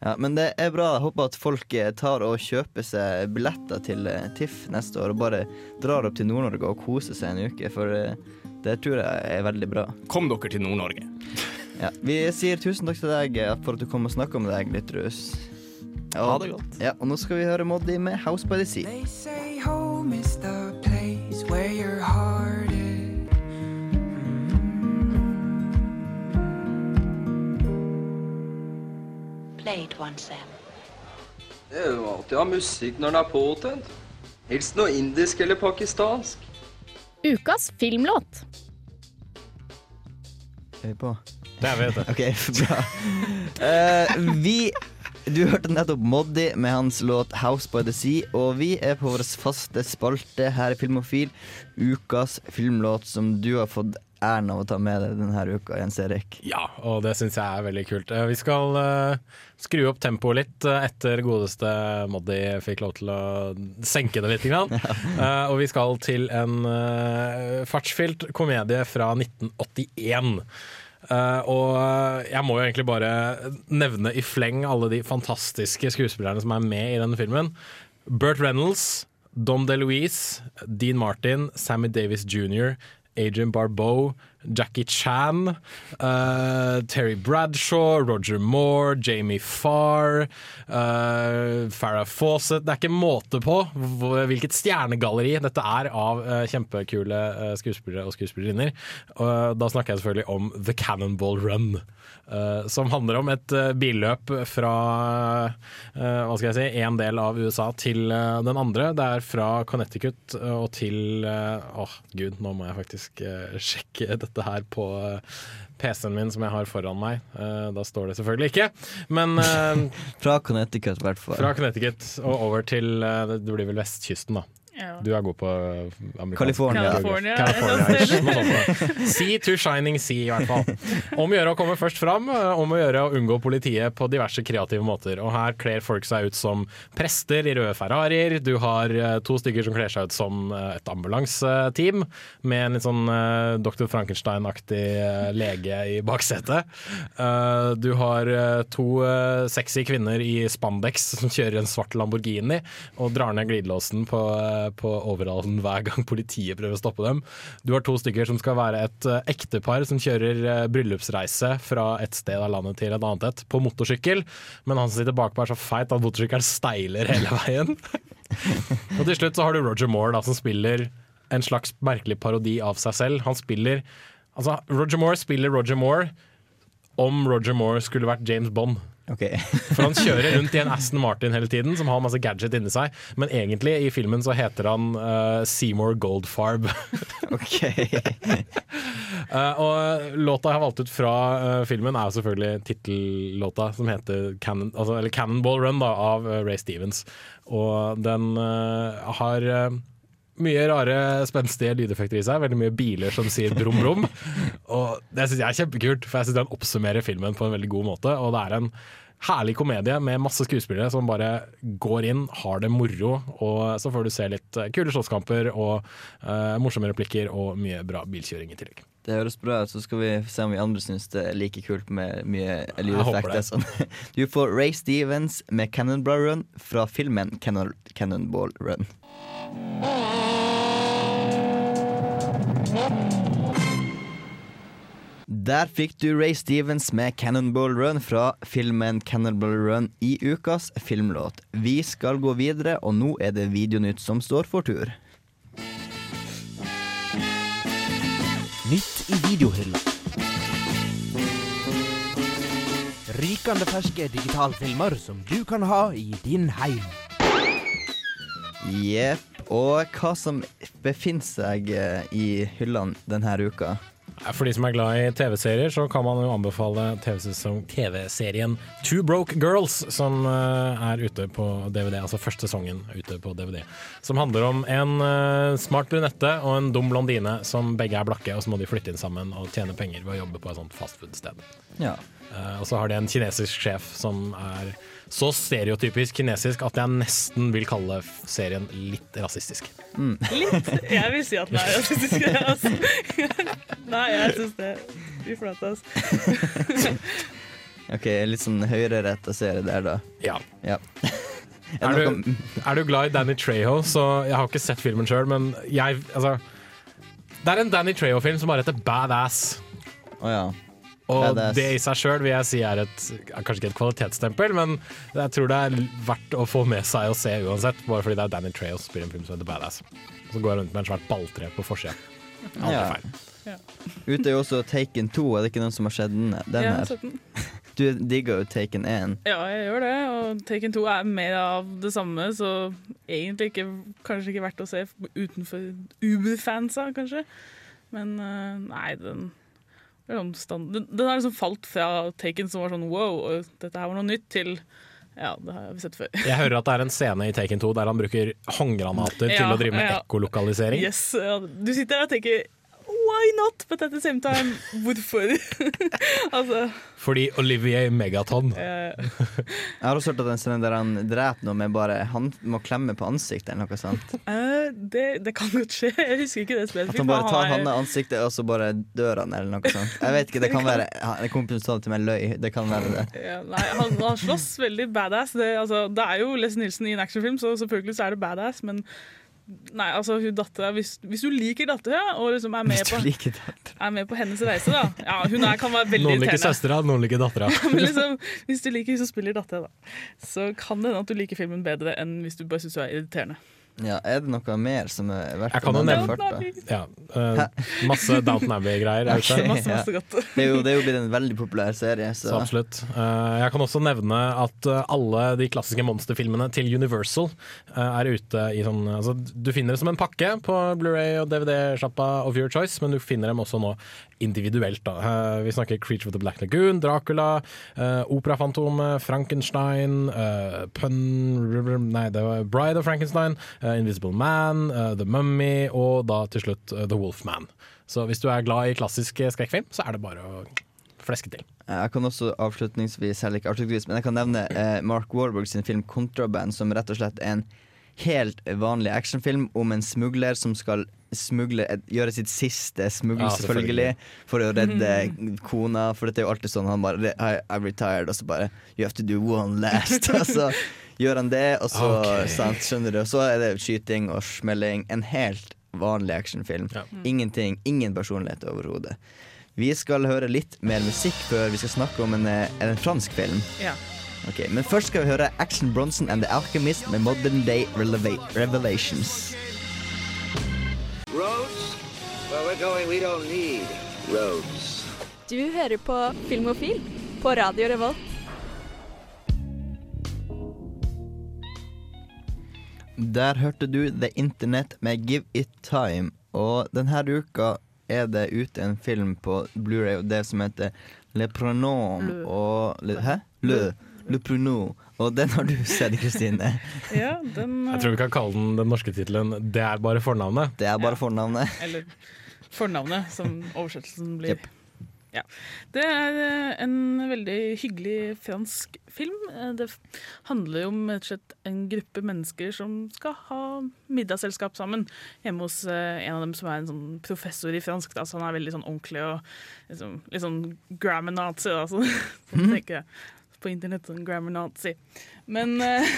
Speaker 3: Ja, Men det er bra. Jeg håper at folk eh, tar og kjøper seg billetter til eh, TIFF neste år og bare drar opp til Nord-Norge og koser seg en uke, for eh, det tror jeg er veldig bra.
Speaker 28: Kom dere til Nord-Norge.
Speaker 3: Ja, vi sier tusen takk til deg eh, for at du kom og snakka med deg, Lytterus.
Speaker 28: Ha det godt.
Speaker 3: Ja, og nå skal vi høre Moddi med House by the Sea.
Speaker 29: They say home is the place where your heart is.
Speaker 15: Play once, Sam.
Speaker 30: Det er jo alltid å ha musikk når den er påtent. Helst noe indisk eller pakistansk.
Speaker 31: Ukas filmlåt.
Speaker 3: Er vi på?
Speaker 5: Det er vi, vet jeg.
Speaker 3: OK, bra. Uh, vi Du hørte nettopp Moddi med hans låt 'House by the Sea', og vi er på vår faste spalte her i Filmofil. Ukas filmlåt som du har fått æren av å ta med deg denne uka, Jens Erik.
Speaker 5: Ja, og det syns jeg er veldig kult. Eh, Vi skal uh, skru opp tempoet litt eh, etter godeste Moddi fikk lov til å senke det litt. Grann. Uh, og vi skal til en uh, fartsfylt komedie fra 1981. Uh, og jeg må jo egentlig bare nevne i fleng alle de fantastiske skuespillerne som er med i denne filmen. Burt Reynolds, Dom DeLuise, Dean Martin, Sammy Davis jr., Agent Barbeau Jackie Chan, uh, Terry Bradshaw, Roger Moore, Jamie Farr, uh, Farrah Fawcett Det er ikke måte på hvilket stjernegalleri dette er av uh, kjempekule uh, skuespillere og skuespillerinner. Og da snakker jeg selvfølgelig om The Cannonball Run. eh, som handler om et eh, billøp fra hva skal jeg si, en del av USA til den andre. Det er fra Connecticut og til Åh, gud, nå må jeg faktisk sjekke dette her på eh, PC-en min som jeg har foran meg. Uh, da står det selvfølgelig ikke, men uh,
Speaker 3: Fra Connecticut, i hvert fall.
Speaker 5: fra Connecticut og over til uh, Det blir vel vestkysten, da.
Speaker 4: Ja.
Speaker 5: Du er god på eh, amerikansk
Speaker 3: California.
Speaker 4: California,
Speaker 5: California. Sea to shining sea, i hvert fall. Om å gjøre å komme først fram, eh, om å gjøre å unngå politiet på diverse kreative måter. Og her kler folk seg ut som prester i røde Ferrarier. Du har eh, to stykker som kler seg ut som et ambulanseteam, med en litt sånn Dr. Frankenstein-aktig lege i baksetet. Eh, Du har to sexy kvinner i spandex som kjører en svart Lamborghini og drar ned glidelåsen på, på Overhallen hver gang politiet prøver å stoppe dem. Du har to stykker som skal være et eh, ektepar som kjører eh, bryllupsreise fra et sted av landet til et annet et på motorsykkel, men han som sitter bakpå er så feit at motorsykkelen steiler hele veien. og til slutt så har du Roger Moore da, som spiller en slags merkelig parodi av seg selv. Han spiller Altså, Roger Moore spiller Roger Moore om Roger Moore skulle vært James Bond.
Speaker 3: Ok.
Speaker 5: For han kjører rundt i en Aston Martin hele tiden, som har masse gadget inni seg. Men egentlig i filmen så heter han uh, Seymour Goldfarb.
Speaker 3: ok.
Speaker 5: uh, og låta jeg har valgt ut fra uh, filmen, er jo selvfølgelig tittellåta som heter Cannon, altså, eller Cannonball Run da, av Ray Stevens. Og den har mye rare, spenstige lydeffekter i seg. Veldig mye biler som sier brum, brum. og det syns jeg er kjempekult, for jeg syns den oppsummerer filmen på en veldig god måte. Og det er en herlig komedie med masse skuespillere som bare går inn, har det moro. Og så får du se litt eh, kule slåsskamper og uh, morsomme replikker og mye bra bilkjøring i tillegg.
Speaker 3: Det høres bra ut, så skal vi se om vi andre syns det er like kult med mye lydeffekter. Du får Ray Stevens med Cannonball Run fra filmen Cannon, Cannonball Run. Der fikk du Ray Stevens med Cannonball Run fra filmen Cannonball Run i ukas filmlåt. Vi skal gå videre, og nå er det Videonytt som står for tur.
Speaker 27: Nytt i videohylla. Rykende ferske digitalfilmer som du kan ha i din heim.
Speaker 3: Jepp. Og hva som befinner seg eh, i hyllene denne uka?
Speaker 5: For de som er glad i TV-serier, så kan man jo anbefale TV-serien Two Broke Girls, som eh, er ute på DVD, altså første sesongen ute på DVD. Som handler om en eh, smart brunette og en dum blondine som begge er blakke, og så må de flytte inn sammen og tjene penger ved å jobbe på et sånt fastfood-sted.
Speaker 3: Ja.
Speaker 5: Og så har de en kinesisk sjef som er så stereotypisk kinesisk at jeg nesten vil kalle serien litt rasistisk.
Speaker 4: Litt. Jeg vil si at den er rasistisk. Altså. Nei, jeg syns det Fy flate, altså.
Speaker 3: Ok, Litt sånn høyreretta serie der, da.
Speaker 5: Ja.
Speaker 3: ja.
Speaker 5: Er du, er du glad i Danny Treho, så jeg har ikke sett filmen sjøl, men jeg Altså. Det er en Danny Treho-film som bare heter Badass.
Speaker 3: Oh, ja.
Speaker 5: Og det i seg sjøl vil jeg si er et kanskje ikke et kvalitetsstempel, men jeg tror det er verdt å få med seg og se uansett, bare fordi det er Danny Trey som spiller en film som heter Badass. Så går jeg rundt med en svært balltre på forsida. Alt
Speaker 3: Ja.
Speaker 5: feil.
Speaker 3: Ute er jo også Taken 2, er det ikke noen som har sett den, den her? Du digger jo Taken 1.
Speaker 4: Ja, jeg gjør det. Og Taken 2 er mer av det samme, så egentlig ikke, kanskje ikke verdt å se utenfor Uber-fansa, kanskje. Men eh, nei, den det er sånn stand, den, den har liksom falt fra Taken som var sånn wow, dette her var noe nytt, til ja, det har vi sett før.
Speaker 5: Jeg hører at det er en scene i Taken 2 der han bruker håndgranater til å drive med
Speaker 4: ja.
Speaker 5: ekkolokalisering.
Speaker 4: Yes, ja. Du sitter der og tenker why not, but at the same time, hvorfor? altså,
Speaker 5: Fordi Olivier Megaton.
Speaker 3: Jeg har også hørt at en scene der han dreper noe med bare Han må klemme på ansiktet eller noe sånt.
Speaker 4: Uh, det, det kan godt skje, jeg husker ikke det
Speaker 3: At han bare tar hånda i ansiktet, og så bare dør han, eller noe sånt. Jeg vet ikke, det kan være en kompisen sa det til meg løy. Det kan være det.
Speaker 4: Ja, nei, han, han slåss veldig badass. Det, altså, det er jo Les Nilsen i en actionfilm, så selvfølgelig så er det badass, men Nei, altså hun dattera hvis, hvis du liker dattera og liksom er med, på, er med på hennes reise, da Ja, hun er, kan være veldig irriterende.
Speaker 5: Noen liker søstera, noen liker dattera.
Speaker 4: Men liksom, hvis du liker hun som spiller dattera, da, så kan det hende at du liker filmen bedre enn hvis du bare syns hun er irriterende.
Speaker 3: Ja, er det noe mer som er verdt
Speaker 5: Jeg kan
Speaker 3: å nevne?
Speaker 5: Ja, uh, masse Downton Abbey-greier. okay, masse,
Speaker 3: masse ja. Det er jo det er jo blitt en veldig populær serie. Så.
Speaker 5: Så absolutt. Uh, jeg kan også nevne at eh, alle de klassiske monsterfilmene til Universal uh, er ute i sånn altså, Du finner det som en pakke på Blu-ray og DVD-sjappa of your choice, men du finner dem også nå individuelt. Da. Eh, vi snakker Creature of the Black Lagoon, Dracula, uh, Operafantomet, Frankenstein, uh, Pun... Nei, det var Bride of Frankenstein, eh, Invisible Man, eh, The Mummy og da til slutt eh, The Wolfman. Så hvis du er glad i klassisk eh, skrekkfilm, så er det bare å fleske til.
Speaker 3: Jeg kan også avslutningsvis, eller ikke men jeg kan nevne eh, Mark Warburg sin film 'Kontraband', som rett og slett er en helt vanlig actionfilm om en smugler som skal smugle, gjøre sitt siste smugle,
Speaker 5: Ja,
Speaker 3: selvfølgelig,
Speaker 5: selvfølgelig.
Speaker 3: for å redde kona. For dette er jo alltid sånn, han bare I'm retired, og så bare You have to do one last. og så gjør han det, og så
Speaker 5: okay.
Speaker 3: sant, skjønner du. Og så er det skyting og smelling. En helt vanlig actionfilm. Ingenting, ingen personlighet overhodet. Vi skal høre litt mer musikk før vi skal snakke om en, eh, en fransk film.
Speaker 4: Ja.
Speaker 3: Ok, Men først skal vi høre Action Bronson and The Alchemist med Modern Day Releva Revelations.
Speaker 32: Roads? Where we're going, we don't need roads.
Speaker 33: Du hører på Filmofil på Radio Revolt.
Speaker 3: Der hørte du The Internet med Give It Time. Og denne uka er det ute en film på Blu-ray og det som heter Le Pronom
Speaker 4: Le.
Speaker 3: og Le, Hæ? Le. Le Pronom. Og den har du sett, Kristine.
Speaker 4: Ja, den
Speaker 5: Jeg tror vi kan kalle den den norske tittelen 'Det er bare fornavnet'.
Speaker 3: Det er bare fornavnet.
Speaker 4: Eller fornavnet, som oversettelsen blir. Ja. Det er eh, en veldig hyggelig fransk film. Eh, Det handler jo om slett en gruppe mennesker som skal ha middagsselskap sammen hjemme hos eh, en av dem som er en sånn professor i fransk. Da, så han er veldig sånn ordentlig og liksom, litt sånn grammar-nazi. Så, sånn tenker jeg på internett. Sånn grammar-nazi. Men, eh,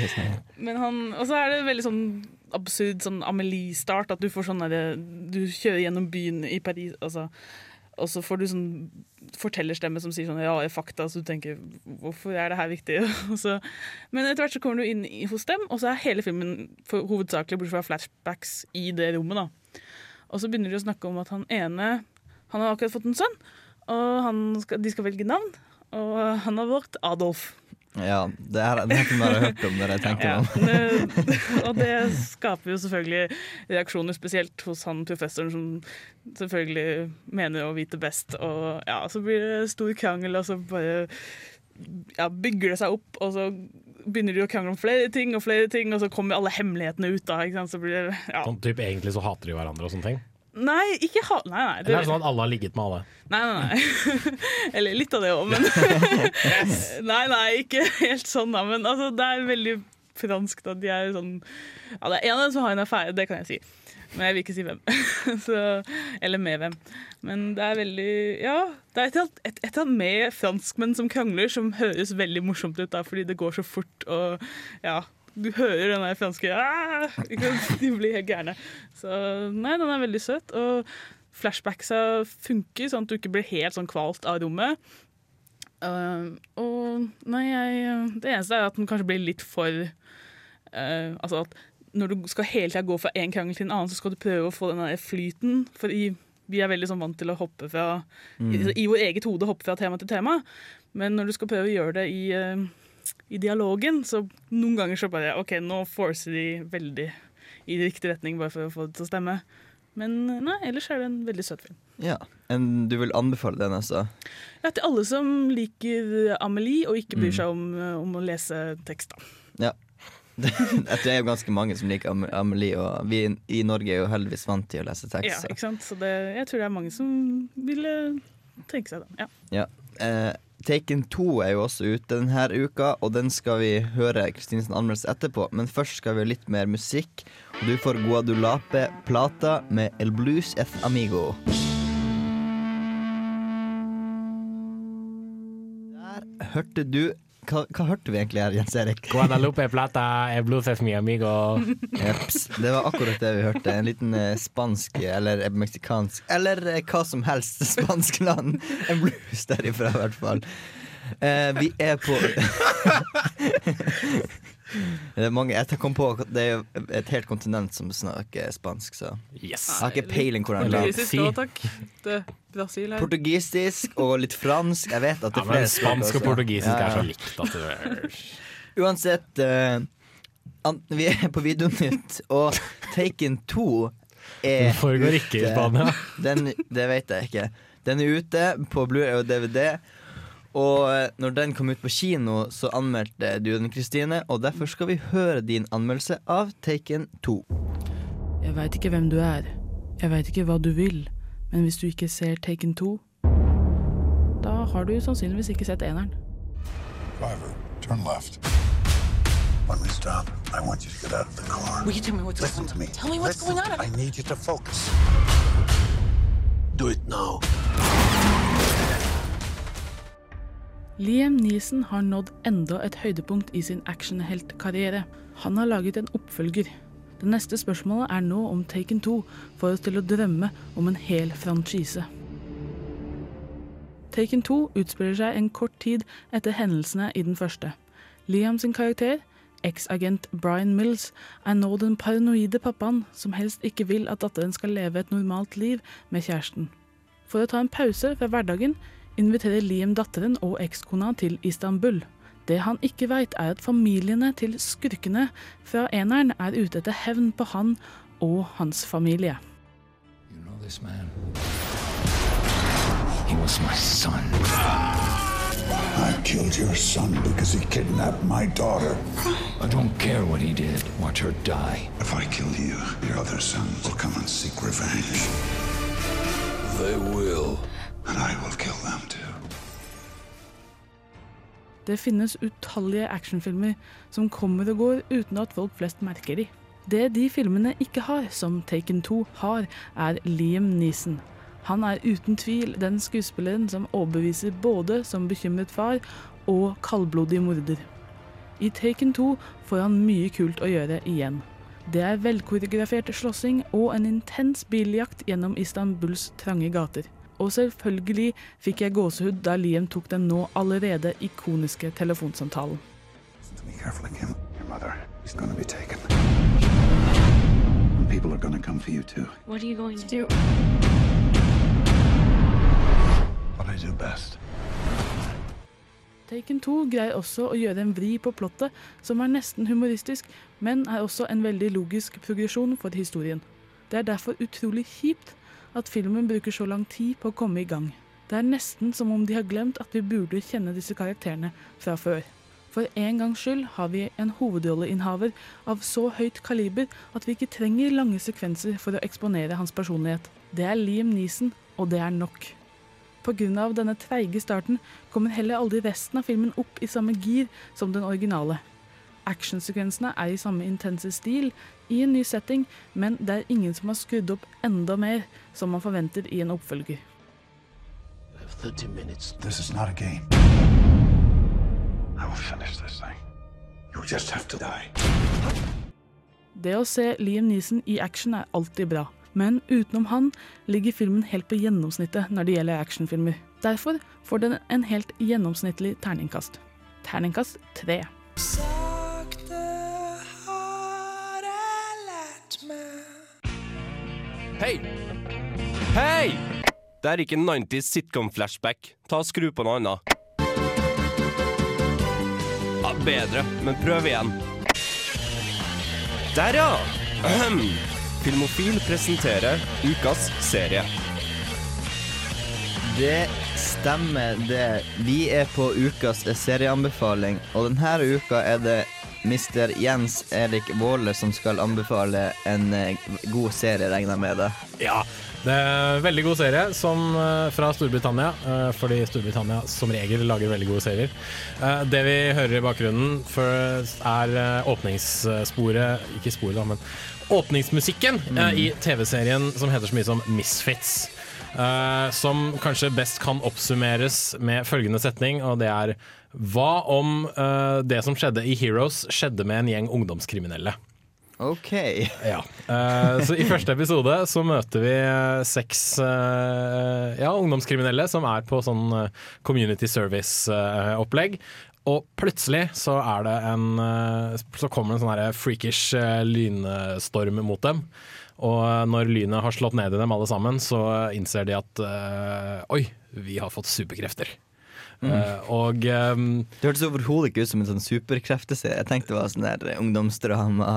Speaker 4: men han Og så er det veldig sånn absurd sånn Amelie-start. At du får sånn derre Du kjører gjennom byen i Paris, altså og så får du sånn fortellerstemme som sier sånn rare fakta, så du tenker hvorfor er det her viktig? Så, men etter hvert så kommer du inn i, hos dem, og så er hele filmen for, hovedsakelig bortsett fra flashbacks i det rommet. da. Og så begynner de å snakke om at han ene han har akkurat fått en sønn, og han skal, de skal velge navn. Og han har vært Adolf.
Speaker 3: Ja, det her, det jeg har hørt om når jeg tenker
Speaker 4: Ja,
Speaker 3: om.
Speaker 4: og det skaper jo selvfølgelig reaksjoner, spesielt hos han professoren som selvfølgelig mener å vite best. Og ja, så blir det stor krangel, og så bare ja, bygger det seg opp, og så begynner de å krangle om flere ting og flere ting, og så kommer alle hemmelighetene ut. da, ikke sant? Så blir det, ja.
Speaker 5: Sånn, typ, egentlig så hater de hverandre og sånne ting.
Speaker 4: Nei, ikke ha... Nei, nei.
Speaker 5: Eller er det sånn at alle har ligget med alle?
Speaker 4: Nei, nei, nei. Eller litt av det òg, men Nei, nei, ikke helt sånn, da. Men altså, det er veldig fransk. at De er sånn Ja, det er en av dem som har en affære, det kan jeg si. Men jeg vil ikke si hvem. så, eller med hvem. Men det er veldig Ja, det er et eller annet med franskmenn som krangler, som høres veldig morsomt ut, da, fordi det går så fort og ja. Du hører den der franske «Ah!» De blir helt gærne. Så nei, den er veldig søt. Og flashbacksa funker, sånn at du ikke blir helt sånn kvalt av rommet. Uh, og nei, jeg, det eneste er at den kanskje blir litt for uh, Altså at når du skal hele tida gå fra én krangel til en annen, så skal du prøve å få den der flyten. For i, vi er veldig sånn vant til å hoppe fra
Speaker 34: Mm.
Speaker 4: i, I vår eget hode hoppe fra tema til tema. Men når du skal prøve å gjøre det i, uh, i dialogen, så noen ganger så bare OK, nå forcer de veldig i riktig retning bare for å få det til å stemme. Men uh, nei, ellers er det en veldig søt film.
Speaker 3: Ja. En, du vil anbefale den, altså?
Speaker 4: Ja, til alle som liker Amelie og ikke bryr
Speaker 3: Mm.
Speaker 4: seg om, uh, om å lese tekst. da.
Speaker 3: Ja. Det er jo ganske mange som liker Am- Amelie, og vi i Norge er jo heldigvis vant til å lese tekst. Ja,
Speaker 4: ikke sant? Så det, jeg tror det er mange som ville tenke seg den. Ja.
Speaker 3: Ja. Eh, Taken 2 er jo også ute denne uka, og den skal vi høre Kristinesen anmeldelse etterpå. Men først skal vi ha litt mer musikk. Og du får Guadulape Plata med El Blues et Amigo. Der hørte du hva, hva hørte vi egentlig her, Jens Erik?
Speaker 5: Guadalupe plata e blues mi amigo.
Speaker 3: Jeps. Det var akkurat det vi hørte. En liten eh, spansk eller eh, meksikansk Eller eh, hva som helst spansk land. En blues derifra, i hvert fall. Eh, vi er på Det er mange Jeg kom på at det er jo et helt kontinent som snakker spansk, så
Speaker 5: Yes.
Speaker 3: Jeg har ikke peiling hvordan.
Speaker 4: Det er Brasil her.
Speaker 3: Portugisisk og litt fransk. Jeg vet at det
Speaker 5: Ja, men spansk og portugisisk
Speaker 3: Ja,
Speaker 5: er så likt at du
Speaker 3: Uansett uh, Vi er på Videonytt, og Taken 2 er
Speaker 5: Den foregår ikke i. Spania.
Speaker 3: Den, det vet jeg ikke. Den er ute på Blu-ray og DVD. Og eh, når den kom ut på kino, så anmeldte du den, Kristine. Og derfor skal vi høre din anmeldelse av Taken 2.
Speaker 4: Jeg veit ikke hvem du er. Jeg veit ikke hva du vil. Men hvis du ikke ser Taken 2, da har du sannsynligvis ikke sett eneren.
Speaker 10: Driver, turn left. When we stop, I want you to get out of the car.
Speaker 22: Will you tell me what's
Speaker 10: Listen
Speaker 22: going
Speaker 10: to me.
Speaker 22: Tell me what's
Speaker 10: Listen.
Speaker 22: going on.
Speaker 10: I need you to focus. Do it now.
Speaker 4: Liam Neeson har nådd enda et høydepunkt i sin actionheltkarriere. Han har laget en oppfølger. Det neste spørsmålet er nå om Taken 2 får oss til å drømme om en hel franchise. Taken 2 utspiller seg en kort tid etter hendelsene i den første. Liam sin karakter, eksagent Brian Mills, er nå den paranoide pappaen som helst ikke vil at datteren skal leve et normalt liv med kjæresten. For å ta en pause fra hverdagen inviterer Liam datteren og ekskona til Istanbul. Det han ikke veit, er at familiene til skurkene fra eneren er ute etter hevn på han og hans familie.
Speaker 16: You know this man? He was my son.
Speaker 10: I killed your son because he kidnapped my daughter.
Speaker 16: I don't care what he did. Watch her die.
Speaker 10: If I kill you, your other sons will come and seek revenge. They will.
Speaker 4: Det finnes utallige actionfilmer som kommer og går uten at folk flest merker de. Det de filmene ikke har, som Taken 2 har, er Liam Neeson. Han er uten tvil den skuespilleren som overbeviser både som bekymret far og kaldblodig morder. I Taken 2 får han mye kult å gjøre igjen. Det er velkoreografert slåssing og en intens biljakt gjennom Istanbuls trange gater. Og selvfølgelig fikk jeg gåsehud da Liam tok den nå allerede ikoniske telefonsamtalen.
Speaker 10: Be careful, Kim. Your mother is going to be taken. And people are going to come for you too.
Speaker 24: What are you going to do?
Speaker 10: What I do best.
Speaker 4: Taken 2 greier også å gjøre en vri på plottet som er nesten humoristisk, men er også en veldig logisk progresjon for historien. Det er derfor utrolig kjipt at filmen bruker så lang tid på å komme i gang. Det er nesten som om de har glemt at vi burde kjenne disse karakterene fra før. For en gangs skyld har vi en hovedrolleinnehaver av så høyt kaliber at vi ikke trenger lange sekvenser for å eksponere hans personlighet. Det er Liam Neeson, og det er nok. Pga. denne treige starten kommer heller aldri resten av filmen opp i samme gir som den originale. Actionsekvensene er i samme intense stil, i en ny setting, men det er ingen som har skrudd opp enda mer, som man forventer i en oppfølger.
Speaker 10: This is not a game. I will finish this thing. You'll just have to die.
Speaker 4: Det å se Liam Neeson i action er alltid bra, men utenom han ligger filmen helt på gjennomsnittet når det gjelder actionfilmer. Derfor får den en helt gjennomsnittlig terningkast. Terningkast tre.
Speaker 34: Hei! Hei! Det er ikke 90s sitcom-flashback. Ta og Skru på noe annet. Ja, bedre, men prøv igjen. Der, ja! Ahem. Filmofil presenterer ukas serie.
Speaker 3: Det stemmer, det. Vi er på ukas serieanbefaling, og denne uka er det Mr. Jens Erik Våle, som skal anbefale en eh, god serie, regner med det.
Speaker 5: Ja, det er en veldig god serie som, eh, fra Storbritannia, eh, fordi Storbritannia som regel lager veldig gode serier. Det vi hører i bakgrunnen er åpningssporet Ikke sporet, da, men åpningsmusikken mm. i TV-serien som heter så mye som Misfits. Eh, som kanskje best kan oppsummeres med følgende setning, og det er Hva om uh, det som skjedde i Heroes, skjedde med en gjeng ungdomskriminelle?
Speaker 3: OK.
Speaker 5: Ja. Uh, så I første episode så møter vi seks ja, ungdomskriminelle som er på sånn community service-opplegg. og plutselig så er det en Så kommer det en sånn freakish lynstorm mot dem. Og når lynet har slått ned i dem alle sammen, så innser de at eh, Oi, vi har fått superkrefter.
Speaker 3: Mm.
Speaker 5: Eh, og um,
Speaker 3: Det hørtes overhodet ikke ut som en sånn superkrefteserie. Jeg tenkte det var sånn der ungdomsdrama.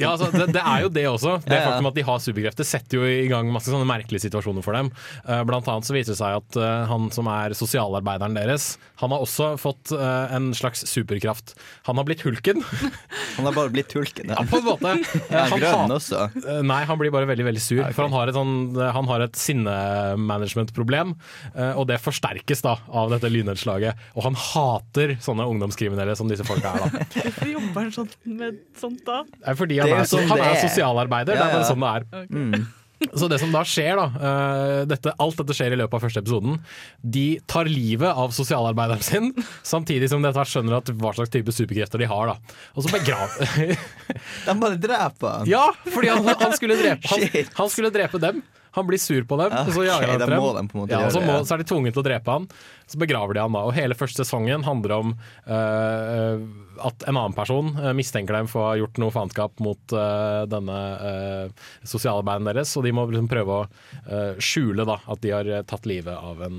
Speaker 5: Ja, altså, det, det er jo det også. Det
Speaker 3: Ja, ja.
Speaker 5: faktum at de har superkrefter setter jo i gang masse sånne merkelige situasjoner for dem. Uh, Blant annet så viser det seg at uh, han som er sosialarbeideren deres, han har også fått uh, en slags superkraft. Han har blitt hulken.
Speaker 3: Han har bare blitt hulken.
Speaker 5: Ja, på en måte. Han
Speaker 3: grønn
Speaker 5: hat-
Speaker 3: også.
Speaker 5: Nei, han blir bare veldig veldig sur. For han har et, sånn, han har et sinnemanagementproblem, eh, og det forsterkes da av dette lynnedslaget. Og han hater sånne ungdomskriminelle som disse folka er. da.
Speaker 4: Hvorfor jobber han sånn med sånt da?
Speaker 5: Er fordi han
Speaker 3: Det er sånn
Speaker 5: han er
Speaker 3: er.
Speaker 5: sosialarbeider. Det
Speaker 3: Ja,
Speaker 5: er bare sånn det er.
Speaker 3: Mm.
Speaker 5: Så det som da skjer, da eh, dette, Alt dette skjer i løpet av første episoden. De tar livet av sosialarbeideren sin, samtidig som de etter hvert skjønner at hva slags type superkrefter de har. da Og så begraver
Speaker 3: De bare dreper han.
Speaker 5: Ja, fordi han, han, skulle drepe, han, han skulle drepe dem. Han blir sur på dem, og så jager han etter dem.
Speaker 3: de
Speaker 5: ja, må, så er de tvunget til å drepe han. Så begraver de han da. Og hele første sesongen handler om uh, at en annen person eh, mistenker dem for å ha gjort noe faenskap mot uh, denne uh, sosialarbeideren deres, og de må liksom prøve å uh, skjule da, at de har tatt livet av en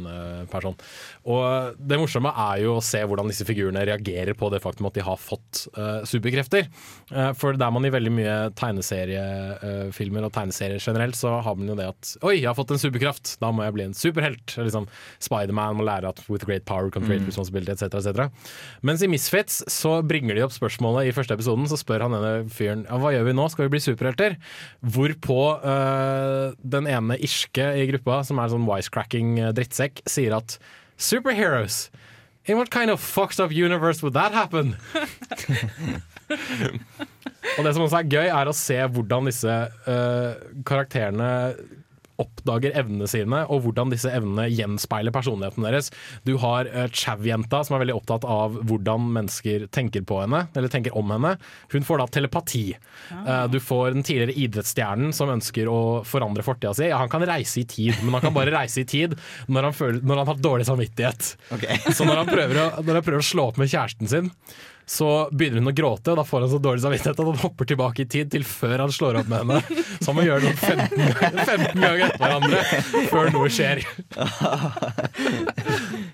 Speaker 5: person. Og det morsomme er jo å se hvordan disse figurene reagerer på det faktum at de har fått superkrefter. For der man i veldig mye tegneseriefilmer og tegneserier generelt, så har man jo det at Oi, jeg har fått en superkraft, da må jeg bli en superhelt. Liksom, Spiderman må lære at with great power comes great
Speaker 3: Mm.
Speaker 5: responsibility, etc. etc. Mens i Misfits så bringer de opp spørsmålet i første episoden, så spør han denne fyren hva gjør vi nå, skal vi bli superhelter? Hvorpå uh, den ene irske i gruppa, som er en sånn wisecracking eh, drittsekk, sier at superheroes In what kind of fucked up universe would that happen? Og det som også er gøy, er å se hvordan disse uh, karakterene oppdager evnene sine, og hvordan disse evnene gjenspeiler personligheten deres. Du har uh, Chav-jenta, som er veldig opptatt av hvordan mennesker tenker på henne, eller tenker om henne. Hun får da telepati. Uh, du får den tidligere idrettsstjernen som ønsker å forandre fortida si. Ja, han kan reise i tid, men han kan bare reise i tid når han, føler, når han har dårlig samvittighet. Så når han, å, når han prøver å slå opp med kjæresten sin, så begynner hun å gråte, og da får han så dårlig samvittighet at han hopper tilbake i tid til før han slår opp med henne. Så han må gjøre det sånn 15, 15 ganger etter hverandre før noe skjer.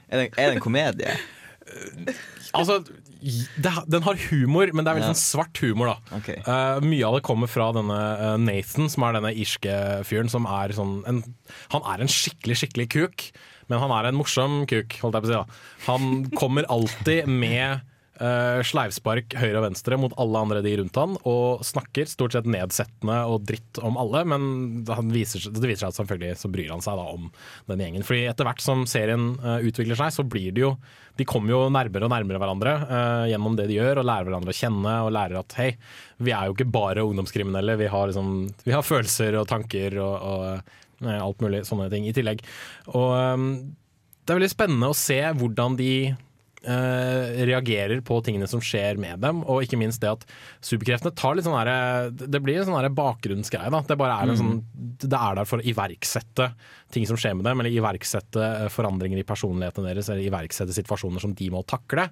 Speaker 3: Er det, er det en komedie?
Speaker 5: Altså, det, den har humor, men det er veldig sånn svart humor. da
Speaker 3: okay.
Speaker 5: uh, Mye av det kommer fra denne eh, Nathan, som er denne irske fyren. Som er sånn en, Han er en skikkelig, skikkelig kuk, men han er en morsom kuk, holdt jeg på å si. da Han kommer alltid med eh, sleivspark høyre og venstre mot alle andre de rundt han, og snakker stort sett nedsettende og dritt om alle, men viser, det viser seg at selvfølgelig så bryr han seg da om den gjengen. Fordi etter hvert som serien uh, utvikler seg, så blir det jo De kommer jo nærmere og nærmere hverandre uh, gjennom det de gjør, og lærer hverandre å kjenne, og lærer at hei, vi er jo ikke bare ungdomskriminelle, vi har, liksom, vi har følelser og tanker og, og alt mulig sånne ting i tillegg. Og um, det er veldig spennende å se hvordan de eh, reagerer på tingene som skjer med dem, og ikke minst det at superkreftene tar litt sånn herre Det blir en sånn bakgrunnsgreie. da. Det bare er en sånn Det er der for å iverksette ting som skjer med dem, eller iverksette eh, forandringer i personligheten deres, eller iverksette situasjoner som de må takle.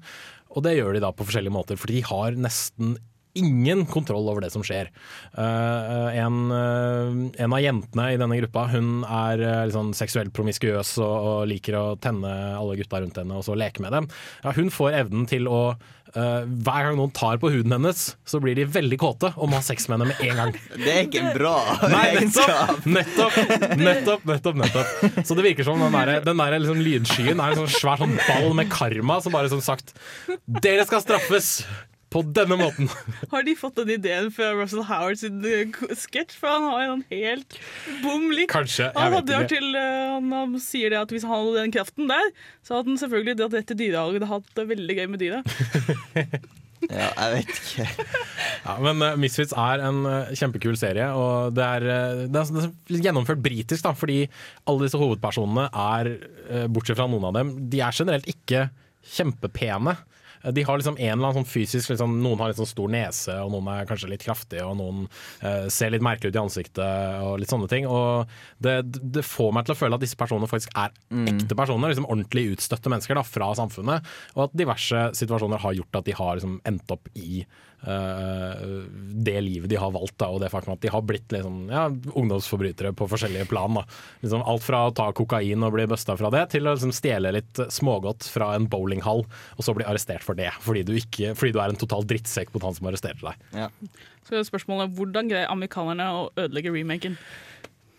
Speaker 5: Og det gjør de da på forskjellige måter, for de har nesten ingen kontroll over det som skjer. Uh, en, uh, en av jentene i denne gruppa hun er uh, sånn seksuelt promiskuøs og, og liker å tenne alle gutta rundt henne og så leke med dem. Ja, hun får evnen til å Hver gang noen tar på huden hennes, så blir de veldig kåte og må ha sex med henne med en gang.
Speaker 3: Det er ikke en bra
Speaker 5: Nei, nettopp, nettopp, nettopp, nettopp, nettopp. Så det virker som den der, den der liksom lydskyen er en sånn svær sånn ball med karma som bare som sagt Dere skal straffes på denne måten.
Speaker 4: Har de fått den ideen fra Russell Howard sin eh, sketsj? For han har en helt bom lik.
Speaker 5: Kanskje, jeg
Speaker 4: Han,
Speaker 5: vet ikke.
Speaker 4: til, eh, han, sier det at hvis han hadde den kraften der, så hadde han selvfølgelig dratt rett til dyrehagen og hatt det veldig gøy med dyra.
Speaker 3: Ja, jeg vet ikke.
Speaker 5: Ja, men uh, Misfits er en uh, kjempekul serie, og det er, uh, det er, det er gjennomført britisk, da, fordi alle disse hovedpersonene er, bortsett fra noen av dem, de er generelt ikke kjempepene. Eh, De har liksom en eller annen sånn fysisk liksom, Noen har litt sånn stor nese, og noen er kanskje litt kraftige, og noen uh, ser litt merkelig ut i ansiktet, og litt sånne ting. Og det, det får meg til å føle at disse personene faktisk er ekte personer, liksom ordentlig utstøtte mennesker da, fra samfunnet, og at diverse situasjoner har gjort at de har liksom, endt opp i eh, det livet de har valgt, da, og det faktum at de har blitt liksom, ja, ungdomsforbrytere på forskjellige plan. Da. Liksom, alt fra å ta kokain og bli busta fra det, til å liksom, stjele litt smågodt fra en bowlinghall, og så bli arrestert for det, fordi du, ikke, fordi du er en total drittsekk mot han som arresterte deg.
Speaker 4: Så er spørsmålet hvordan greier amerikanerne å ødelegge remaken?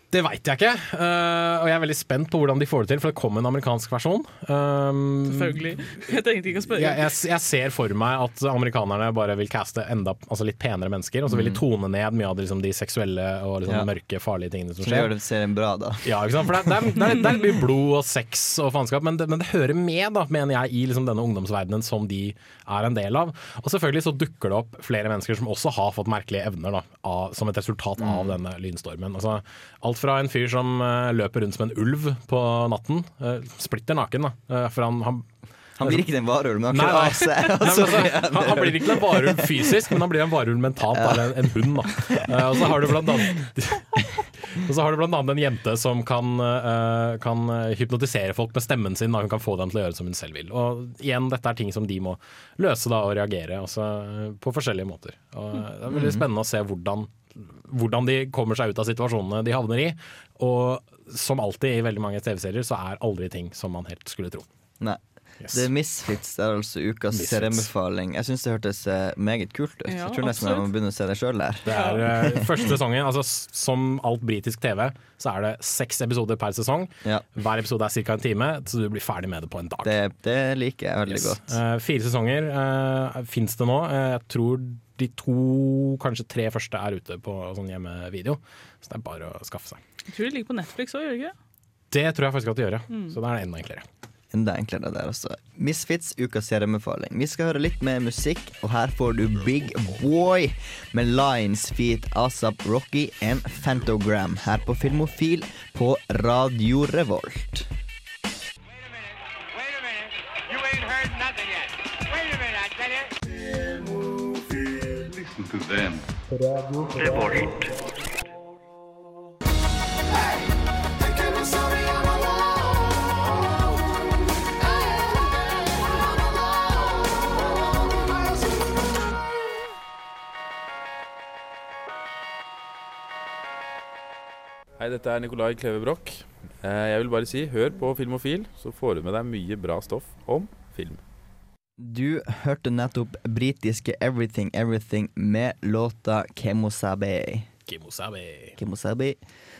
Speaker 5: Det veit jeg ikke, uh, og jeg er veldig spent på hvordan de får det til, for det kom en amerikansk versjon. Um,
Speaker 4: Selvfølgelig. Jeg trengte ikke å spørre.
Speaker 5: jeg, jeg, jeg ser for meg at amerikanerne bare vil caste enda altså litt penere mennesker, og så vil de
Speaker 3: Mm.
Speaker 5: tone ned mye av de, liksom, de seksuelle og liksom,
Speaker 3: Ja.
Speaker 5: mørke, farlige tingene som
Speaker 3: skjer. det
Speaker 5: skjer.
Speaker 3: gjør det serien bra, da.
Speaker 5: Ja, ikke sant? For det, det, er, det, det er mye blod og sex og faenskap, men, det- men det hører med, da, mener jeg, i liksom denne ungdomsverdenen som de er en del av. Og selvfølgelig så dukker det opp flere mennesker som også har fått merkelige evner da, av, som et resultat av denne lynstormen. Altså, alt fra en fyr som eh, løper rundt som en ulv på natten, uh, splitter naken, da. eh, for han, han
Speaker 3: Han blir ikke en varulv, men han
Speaker 5: Nei, nei. altså,
Speaker 3: blir han-
Speaker 5: blir ikke en varulv fysisk, men han blir en varulv mentalt. Eller en, en hund, da. Eh, og så har du blant annet Og så har du annet en jente som kan, eh, kan hypnotisere folk med stemmen sin. Da. Hun kan få dem til å gjøre som hun selv vil. Og igjen, dette er ting som de må løse da, og reagere altså, på forskjellige måter. Og det er veldig
Speaker 3: Mhm.
Speaker 5: spennende å se hvordan, hvordan de kommer seg ut av situasjonene de havner i. Og som alltid i veldig mange TV-serier, så er aldri ting som man helt skulle tro.
Speaker 3: Nei. Yes. Det er Misfits er altså ukas
Speaker 5: Misfits.
Speaker 3: serieanbefaling. Jeg syns det hørtes eh, meget kult ut.
Speaker 5: Ja,
Speaker 3: jeg tror nesten jeg må begynne å se det sjøl der.
Speaker 5: Det er uh, første sesongen, altså Som alt britisk TV, så er det seks episoder per sesong. Hver episode er ca. en time, så du blir ferdig med det på en dag.
Speaker 3: Det, det liker jeg veldig
Speaker 5: Yes.
Speaker 3: godt.
Speaker 5: Uh, fire sesonger uh, fins det nå. Jeg tror de to, kanskje tre første er ute på sånn hjemmevideo. Så det er bare å skaffe seg.
Speaker 4: Jeg tror det ligger på Netflix òg, gjør det ikke?
Speaker 5: Det tror jeg faktisk at de gjør, ja.
Speaker 4: Mm.
Speaker 5: Så da er det enda enklere.
Speaker 3: Enda enklere der, altså. Misfits, ukas serieanbefaling. Vi skal høre litt mer musikk, og her får du Big Boy med Lines Feet Asap Rocky and Fantogram her på Filmofil på Radio Revolt.
Speaker 21: You ain't heard
Speaker 10: to them.
Speaker 35: Hei, dette er Nicolai Kleve Broch. Eh, Jeg vil bare si, hør på Filmofil, så får du med deg mye bra stoff om film.
Speaker 3: Du hørte nettopp britiske Everything Everything med låta Kemosabe.
Speaker 5: Kemosabe.
Speaker 3: Kemosabe.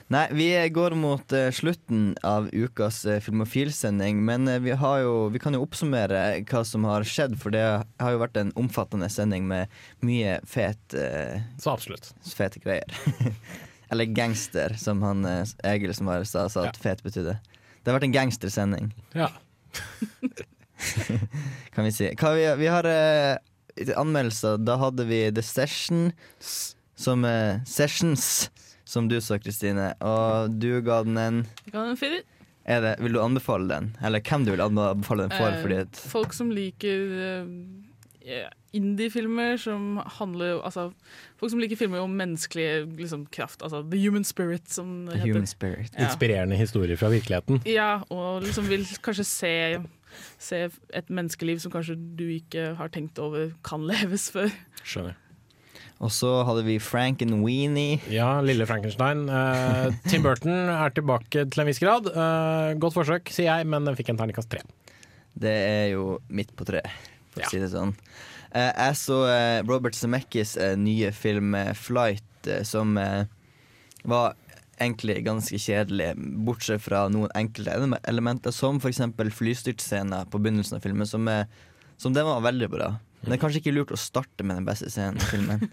Speaker 3: Nei, vi går mot uh, slutten av ukas uh, Filmofil-sending, men uh, vi, har jo, vi kan jo oppsummere hva som har skjedd, for det har jo vært en omfattende sending med mye fet
Speaker 5: Så absolutt.
Speaker 3: Fete greier. Eller gangster, som han Egil som var sa, sa at fet betydde. Det har vært en gangstersending,
Speaker 5: Ja.
Speaker 3: kan vi si. Hva vi, vi har uh, anmeldelser. Da hadde vi The Session, som uh, Sessions, som du sa, Kristine. Og du ga den en
Speaker 4: Ga den en firer.
Speaker 3: er det, Vil du anbefale den? Eller hvem du vil anbefale den for?
Speaker 4: Eh,
Speaker 3: Fordi at,
Speaker 4: Folk som liker uh, indie-filmer som handler Altså folk som liker filmer om menneskelig liksom, kraft. Altså The Human Spirit, som det
Speaker 3: The
Speaker 4: heter.
Speaker 3: Human Spirit.
Speaker 4: Ja.
Speaker 5: Inspirerende historier fra virkeligheten.
Speaker 4: Ja, og liksom vil kanskje se, se et menneskeliv som kanskje du ikke har tenkt over kan leves før.
Speaker 5: Skjønner.
Speaker 3: Og så hadde vi Frankenweenie.
Speaker 5: Ja, lille Frankenstein. Uh, Tim Burton er tilbake til en viss grad. Uh, godt forsøk, sier jeg, men den fikk en terningkast tre.
Speaker 3: Det er jo midt på treet, for å si det sånn. Uh, jeg så Robert Zemeckis nye film 'Flight', som var egentlig ganske kjedelig, bortsett fra noen enkelte elementer, som f.eks. flystyrtscenen på begynnelsen av filmen, som, er, som den var veldig bra. Men det er kanskje ikke lurt å starte med den beste scenen i filmen.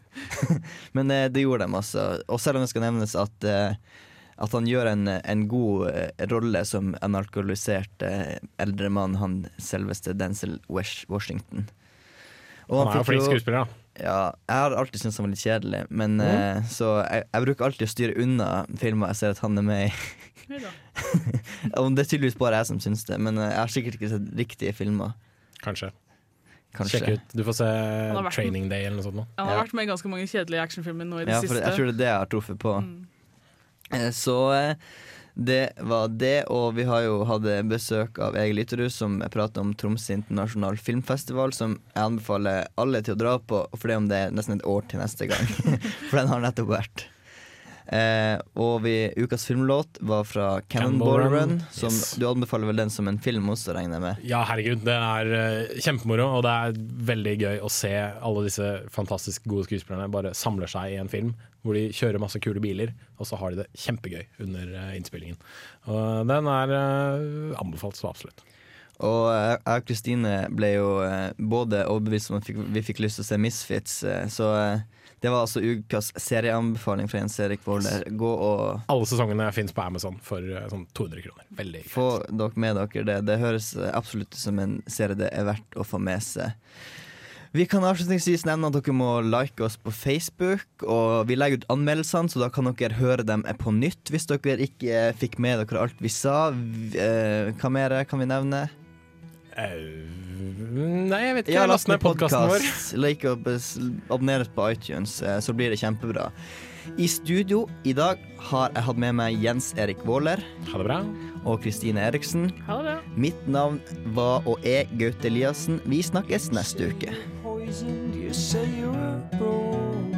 Speaker 3: Men det, det gjorde de altså. Og selv om det skal nevnes at eh, at han gjør en, en god eh, rolle som en alkoholisert eh, eldre mann, han selveste Denzel Washington. Og
Speaker 5: Han er jo flink skuespiller, da.
Speaker 3: Ja, jeg har alltid syntes han var litt kjedelig, men
Speaker 5: mm.
Speaker 3: eh, så jeg, jeg bruker alltid å styre unna filmer jeg ser at han er med i. Og det er tydeligvis bare jeg som syns det, men eh, jeg har sikkert ikke sett riktige filmer.
Speaker 5: Kanskje.
Speaker 3: Kanskje.
Speaker 5: Sjekk ut. Du får se Training Day eller noe sånt. nå.
Speaker 4: Han har
Speaker 3: Ja.
Speaker 4: vært med i ganske mange kjedelige actionfilmer nå i det
Speaker 3: Ja, for
Speaker 4: siste.
Speaker 3: jeg tror det er det jeg har truffet på. Eh, Så eh, det var det, og vi har jo hatt besøk av Egil Ytterud, som prater om Tromsø internasjonal filmfestival, som jeg anbefaler alle til å dra på, for det om det er nesten et år til neste gang. for den har nettopp vært. Eh, og vi, ukas filmlåt var fra Cannonball Run,
Speaker 5: Run,
Speaker 3: som
Speaker 5: yes.
Speaker 3: du anbefaler vel den som en film også, regner jeg med.
Speaker 5: Ja, herregud. Det er uh, kjempemoro, og det er veldig gøy å se alle disse fantastisk gode skuespillerne bare samler seg i en film hvor de kjører masse kule biler, og så har de det kjempegøy under eh, innspillingen. Og den er eh, anbefalt så absolutt.
Speaker 3: Og eh, jeg og Kristine ble jo både overbevist om at vi fikk, lyst til å se Misfits, så det var altså ukas serieanbefaling fra Jens Erik Våler. Gå og
Speaker 5: Alle sesongene fins på Amazon for sånn 200 kroner. Veldig greit.
Speaker 3: få dere med dere det. Det høres absolutt ut som en serie det er verdt å få med seg. Vi kan avslutningsvis nevne at dere må like oss på Facebook, og vi legger ut anmeldelsene, så da kan dere høre dem på nytt hvis dere ikke fikk med dere alt vi sa. Eh, Hva mer kan vi nevne?
Speaker 5: Nei, jeg vet ikke.
Speaker 3: Ja,
Speaker 5: last ned podkasten vår.
Speaker 3: podcast, Like og abonner på iTunes, eh, så blir det kjempebra. I studio i dag har jeg hatt med meg Jens Erik Våler.
Speaker 5: Ha det bra.
Speaker 3: Og Kristine Eriksen.
Speaker 4: Ha det bra.
Speaker 3: Mitt navn var og er Gaute Eliassen. Vi snakkes neste uke.
Speaker 29: poisoned. You say you were broke.